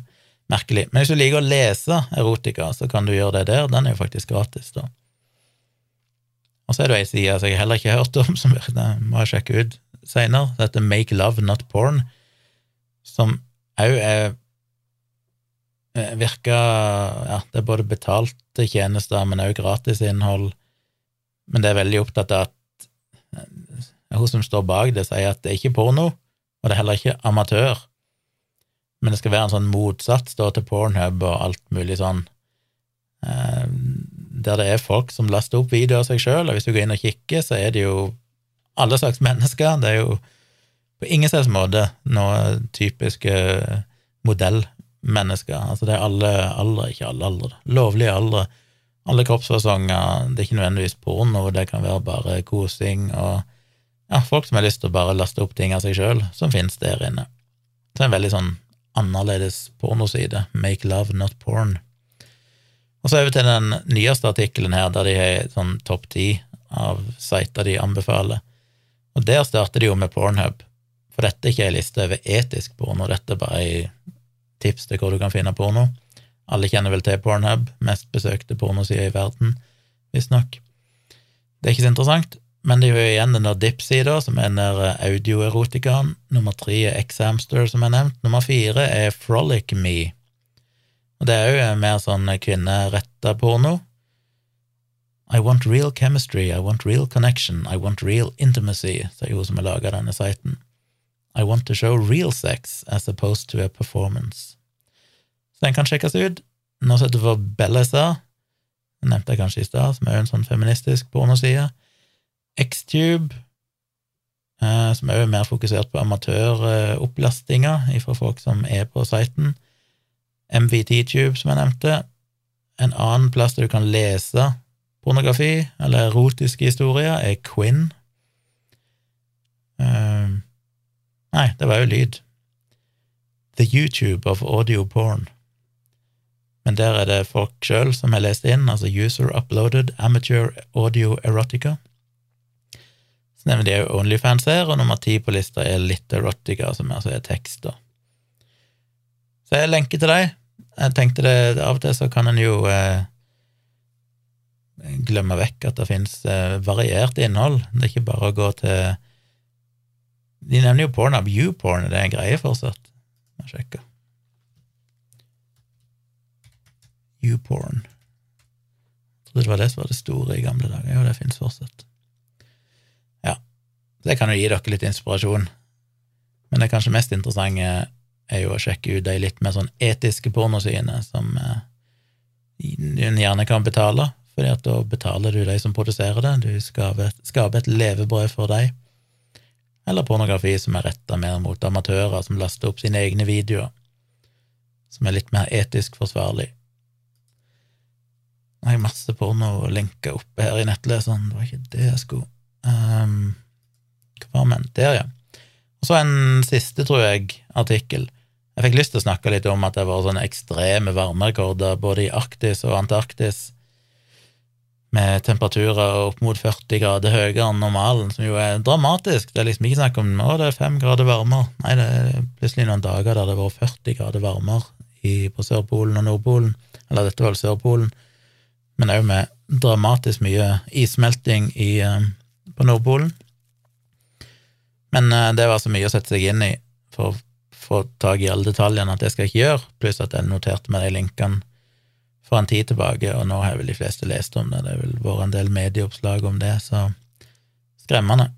merkelig. Men hvis du liker å lese erotika, så kan du gjøre det der. Den er jo faktisk gratis, da. Og så er det ei side som jeg heller ikke har hørt om, som jeg må sjekke ut seinere. som heter Make Love Not Porn, som òg er eh, virker Ja, det er både betalte tjenester, men òg gratisinnhold. Men det er veldig opptatt av at eh, hun som står bak det, sier at det er ikke porno, og det er heller ikke amatør. Men det skal være en sånn motsats da, til Pornhub og alt mulig sånn. Der det er folk som laster opp videoer av seg sjøl, og hvis du går inn og kikker, så er det jo alle slags mennesker. Det er jo på ingen slags måte noe typiske modellmennesker. Altså det er alle aldre, ikke alle aldre, lovlige aldre, alle kroppsfasonger. Det er ikke nødvendigvis porno, det kan være bare kosing og ja, folk som har lyst til å bare laste opp ting av seg sjøl, som finnes der inne. Det er en veldig sånn annerledes pornoside. Make love, not porn. Og så over til den nyeste artikkelen her, der de har sånn topp ti av sider de anbefaler. Og der starter de jo med Pornhub, for dette er ikke ei liste over etisk porno, dette er bare ei tips til hvor du kan finne porno. Alle kjenner vel til Pornhub, mest besøkte pornosider i verden, visstnok. Det er ikke så interessant, men de er jo igjen den der Dip-sida, som er den der audioerotikaen. Nummer tre er X-Hamster, som er nevnt. Nummer fire er Frolic Me. Og det er jo mer sånn kvinneretta porno. I want real chemistry, I want real connection, I want real intimacy, sier hun som har laga denne siten. I want to show real sex as opposed to a performance. Så den kan sjekkes ut. Nå setter for Bellesa, den nevnte jeg kanskje i stad, som er jo en sånn feministisk pornoside. Xtube, eh, som er jo mer fokusert på amatøropplastinga fra folk som er på siten. MVT-tube, som jeg nevnte. En annen plass der du kan lese pornografi eller erotiske historier, er Quinn. Uh, nei, det var jo lyd. The YouTube of audio porn. Men der er det folk sjøl som har lest inn, altså user uploaded amateur audio erotica. Så nevner de òg Onlyfans her, og nummer ti på lista er Litt erotica, som altså er tekster. Så jeg lenker til deg. Jeg tenkte det, Av og til så kan en jo eh, glemme vekk at det finnes eh, variert innhold. Det er ikke bare å gå til De nevner jo Pornab, YouPorn, er det en greie fortsatt? Jeg sjekker. YouPorn. Jeg trodde det var det som var det store i gamle dager. Jo, det finnes fortsatt. Ja, det kan jo gi dere litt inspirasjon. Men det kanskje mest interessante er jo å sjekke ut de litt mer sånn etiske pornosidene som eh, gjerne kan betale, fordi at da betaler du de som produserer det, du skaper, skaper et levebrød for dem. Eller pornografi som er retta mer mot amatører som laster opp sine egne videoer, som er litt mer etisk forsvarlig. Nå har masse porno lenka oppe her i nettleseren, det var ikke det jeg skulle um, Hva var men? Der, ja. Og så en siste, tror jeg, artikkel jeg fikk lyst til å snakke litt om at det var sånne ekstreme varmerekorder både i Arktis og Antarktis, med temperaturer opp mot 40 grader høyere enn normalen, som jo er dramatisk. Det er liksom ikke snakk om å, det er fem grader varmere. Nei, det er plutselig noen dager der det var 40 grader varmere i, på Sørpolen og Nordpolen. Eller dette var vel Sørpolen, men òg med dramatisk mye issmelting i, eh, på Nordpolen. Men eh, det var så mye å sette seg inn i for få tak i alle detaljene at det skal jeg ikke gjøre, pluss at jeg noterte meg de linkene for en tid tilbake, og nå har vel de fleste lest om det, det har vel vært en del medieoppslag om det, så skremmende.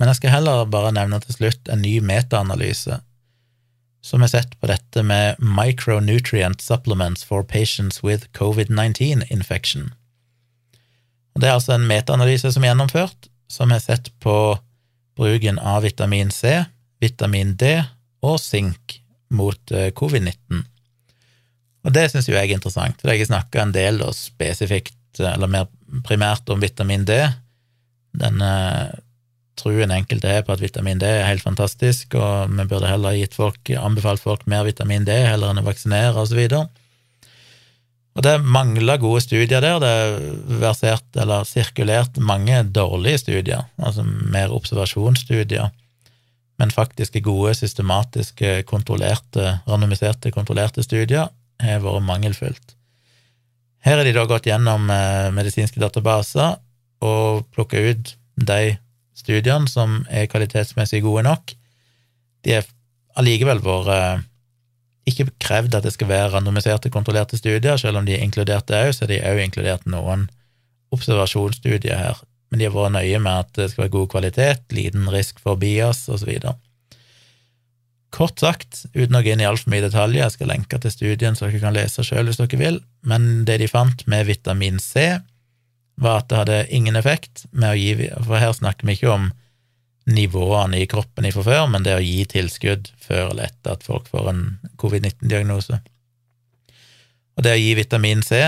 Men jeg skal heller bare nevne til slutt en ny metaanalyse som har sett på dette med micronutrient supplements for patients with covid-19 infection. Og Det er altså en metaanalyse som er gjennomført, som har sett på bruken av vitamin C, vitamin D og sink mot eh, covid-19. Og det syns jo jeg er interessant, for jeg har snakka en del og spesifikt, eller mer primært, om vitamin D. Denne truen enkelte har på at vitamin D er helt fantastisk, og vi burde heller gitt folk, anbefalt folk mer vitamin D heller enn å vaksinere, og så videre. Og det mangler gode studier der. Det er versert eller sirkulert mange dårlige studier, altså mer observasjonsstudier men faktiske gode, systematiske, kontrollerte, randomiserte, kontrollerte studier har vært mangelfullt. Her har de da gått gjennom eh, medisinske databaser og plukka ut de studiene som er kvalitetsmessig gode nok. De har allikevel vært eh, ikke krevd at det skal være randomiserte, kontrollerte studier, selv om de er inkludert det òg, så er de òg inkludert noen observasjonsstudier her. Men de har vært nøye med at det skal være god kvalitet, liten risk for bias, osv. Kort sagt, uten å gå inn i altfor mye detaljer, jeg skal lenke til studien så dere kan lese sjøl hvis dere vil, men det de fant med vitamin C, var at det hadde ingen effekt med å gi For her snakker vi ikke om nivåene i kroppen ifra før, men det å gi tilskudd før eller etter at folk får en covid-19-diagnose. Og det å gi vitamin C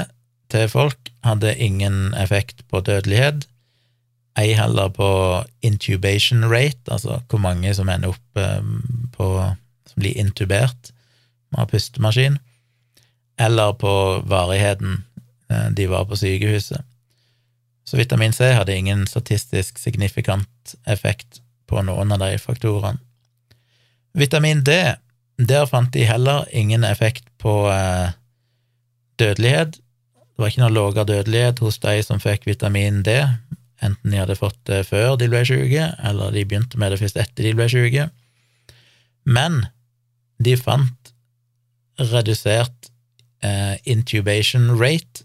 til folk hadde ingen effekt på dødelighet, ei heller på intubation rate, altså hvor mange som ender opp ehm, på som blir intubert med pustemaskin, eller på varigheten eh, de var på sykehuset. Så vitamin C hadde ingen statistisk signifikant effekt på noen av de faktorene. Vitamin D, der fant de heller ingen effekt på eh, dødelighet. Det var ikke noe lavere dødelighet hos de som fikk vitamin D, enten de hadde fått det før de ble syke, eller de begynte med det først etter de ble syke. Men de fant redusert eh, intubation rate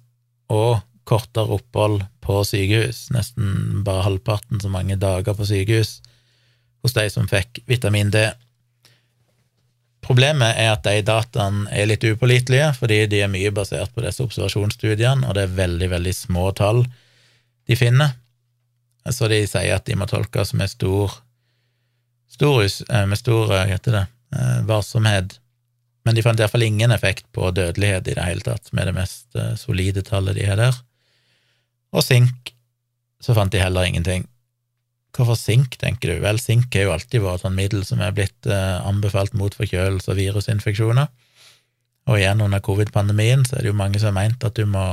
og kortere opphold på sykehus, nesten bare halvparten så mange dager på sykehus hos de som fikk vitamin D. Problemet er at de dataene er litt upålitelige, fordi de er mye basert på disse observasjonsstudiene, og det er veldig, veldig små tall de finner. Så de sier at de må tolkes med stor, stor eh, med stor det, eh, varsomhet. Men de fant iallfall ingen effekt på dødelighet i det hele tatt, med det mest eh, solide tallet de har der. Og sink så fant de heller ingenting. Hvorfor sink, tenker du? Vel, sink er jo alltid vært et middel som er blitt anbefalt mot forkjølelse og virusinfeksjoner. Og igjen under covid-pandemien så er det jo mange som har meint at du må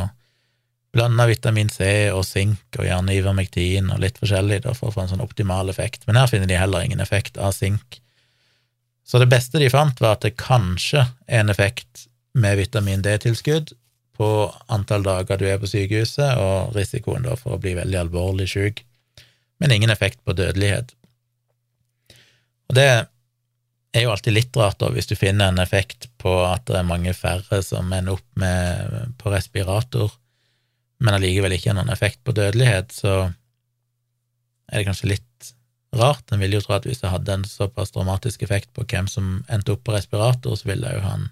Blanda vitamin C og sink og gjerne ivermektin og litt forskjellig da, for å få en sånn optimal effekt, men her finner de heller ingen effekt av sink. Så det beste de fant, var at det kanskje er en effekt med vitamin D-tilskudd på antall dager du er på sykehuset, og risikoen da for å bli veldig alvorlig syk, men ingen effekt på dødelighet. Og det er jo alltid litt rart, da, hvis du finner en effekt på at det er mange færre som ender opp med på respirator men allikevel ikke har noen effekt på dødelighet, så er det kanskje litt rart. En ville jo tro at hvis det hadde en såpass dramatisk effekt på hvem som endte opp på respirator, så ville jo han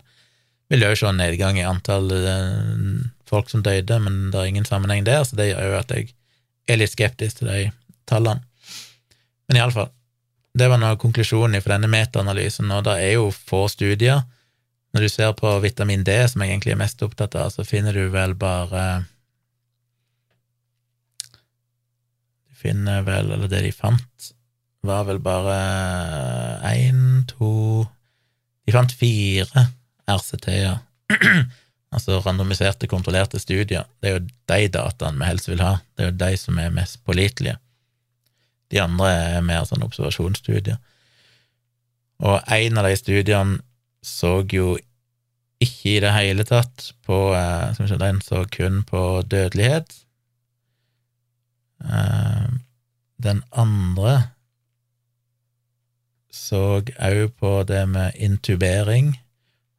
ville jo se en nedgang i antall eh, folk som døde, men det er ingen sammenheng der, så det gjør jo at jeg er litt skeptisk til de tallene. Men iallfall, det var noe konklusjonen for denne metaanalysen, og det er jo få studier. Når du ser på vitamin D, som jeg egentlig er mest opptatt av, så finner du vel bare finner vel, eller det de fant, var vel bare én, to De fant fire RCT-er, altså randomiserte, kontrollerte studier. Det er jo de dataene vi helst vil ha, det er jo de som er mest pålitelige. De andre er mer sånn observasjonsstudier. Og en av de studiene så jo ikke i det hele tatt på eh, Skal vi se, den så kun på dødelighet, den andre så òg på det med intubering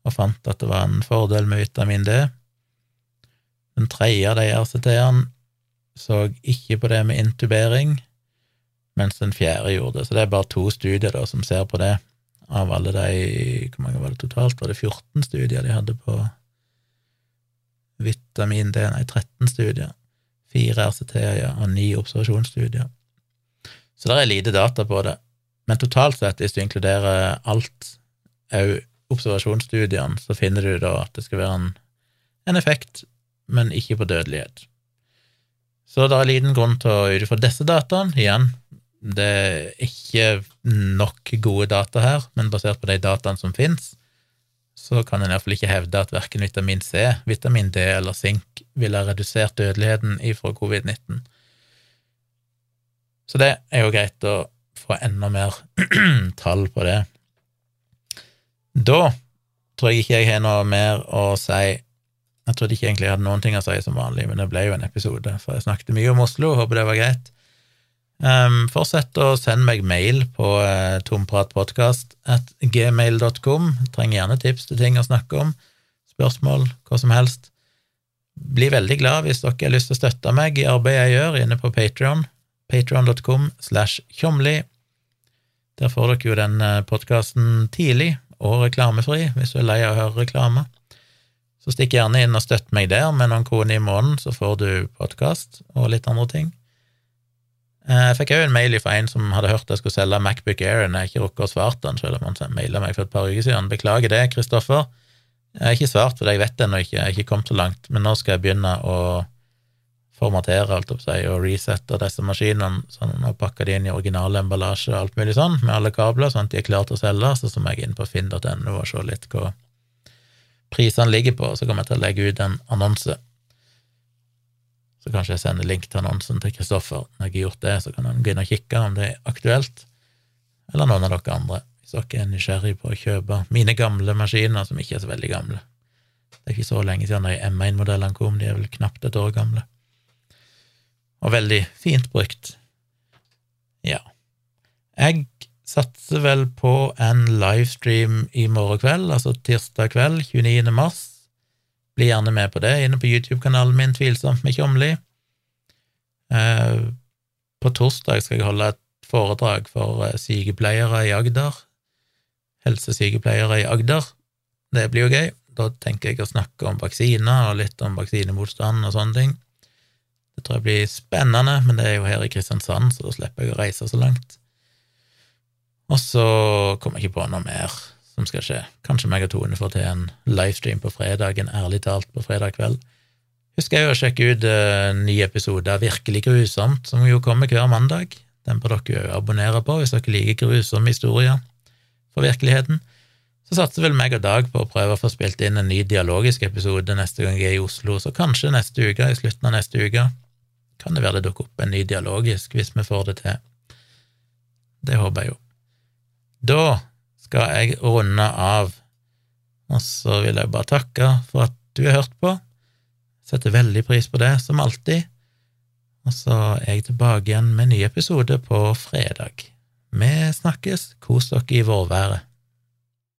og fant at det var en fordel med vitamin D. Den tredje av de RCT-ene så ikke på det med intubering, mens den fjerde gjorde det. Så det er bare to studier da som ser på det, av alle de Hvor mange var det totalt? Var det 14 studier de hadde på vitamin D? Nei, 13 studier fire RCT-er og ni observasjonsstudier. Så det er lite data på det. Men totalt sett, hvis du inkluderer alt, òg observasjonsstudiene, så finner du da at det skal være en, en effekt, men ikke på dødelighet. Så det er liten grunn til å ut ifra disse dataene, igjen, det er ikke nok gode data her, men basert på de dataene som finnes, så kan en iallfall ikke hevde at verken vitamin C, vitamin D eller sink ville ha redusert dødeligheten ifra covid-19. Så det er jo greit å få enda mer tall på det. Da tror jeg ikke jeg har noe mer å si. Jeg trodde ikke egentlig jeg hadde noen ting å si som vanlig, men det ble jo en episode, for jeg snakket mye om Oslo, håper det var greit. Um, fortsett å sende meg mail på uh, tompratpodkast at gmail.com. Trenger gjerne tips til ting å snakke om, spørsmål, hva som helst. Blir veldig glad hvis dere har lyst til å støtte meg i arbeidet jeg gjør inne på Patrion. Patrion.com slash tjomli. Der får dere jo den eh, podkasten tidlig og reklamefri, hvis du er lei av å høre reklame. Så stikk gjerne inn og støtt meg der med noen kroner i måneden, så får du podkast og litt andre ting. Eh, jeg fikk òg en mail fra en som hadde hørt jeg skulle selge Macbook Air, og jeg ikke rukket å svare den, selv om han maila meg for et par uker siden. Beklager det, Kristoffer. Jeg har ikke svart, for jeg vet ennå ikke, jeg har ikke kommet så langt, men nå skal jeg begynne å formatere alt opp seg, og resette disse maskinene sånn, og pakke de inn i original emballasje og alt mulig sånn, med alle kabler, sånn at de er klare til å selge, så så må jeg inn på finn.no og se litt hva prisene ligger på, så kommer jeg til å legge ut en annonse. Så kanskje jeg sender link til annonsen til Kristoffer. Når jeg har gjort det, så kan han gå inn og kikke om det er aktuelt, eller noen av dere andre hvis dere er nysgjerrig på å kjøpe mine gamle maskiner, som ikke er så veldig gamle. Det er ikke så lenge siden de M1-modellene kom, de er vel knapt et år gamle. Og veldig fint brukt. Ja. Jeg satser vel på en livestream i morgen kveld, altså tirsdag kveld, 29. mars. Bli gjerne med på det inne på YouTube-kanalen min, Tvilsomt med Tjomli. Eh, på torsdag skal jeg holde et foredrag for eh, sykepleiere i Agder helsesykepleiere i Agder. Det blir jo gøy. Da tenker jeg å snakke om vaksiner og litt om vaksinemotstand og sånne ting. Det tror jeg blir spennende, men det er jo her i Kristiansand, så da slipper jeg å reise så langt. Og så kommer jeg ikke på noe mer som skal skje. Kanskje meg og Tone får til en livestream på fredag, en ærlig talt, på fredag kveld. Husk jeg å sjekke ut uh, ny episode av Virkelig grusomt, som jo kommer hver mandag. Den bør dere jo abonnere på hvis dere liker grusomme historier for virkeligheten, så satser vel meg og Dag på å prøve å få spilt inn en ny dialogisk episode neste gang jeg er i Oslo, så kanskje neste uke, i slutten av neste uke, kan det være det dukker opp en ny dialogisk, hvis vi får det til. Det håper jeg jo. Da skal jeg runde av, og så vil jeg bare takke for at du har hørt på. Setter veldig pris på det, som alltid. Og så er jeg tilbake igjen med en ny episode på fredag. Vi snakkes. Kos dere i vårværet.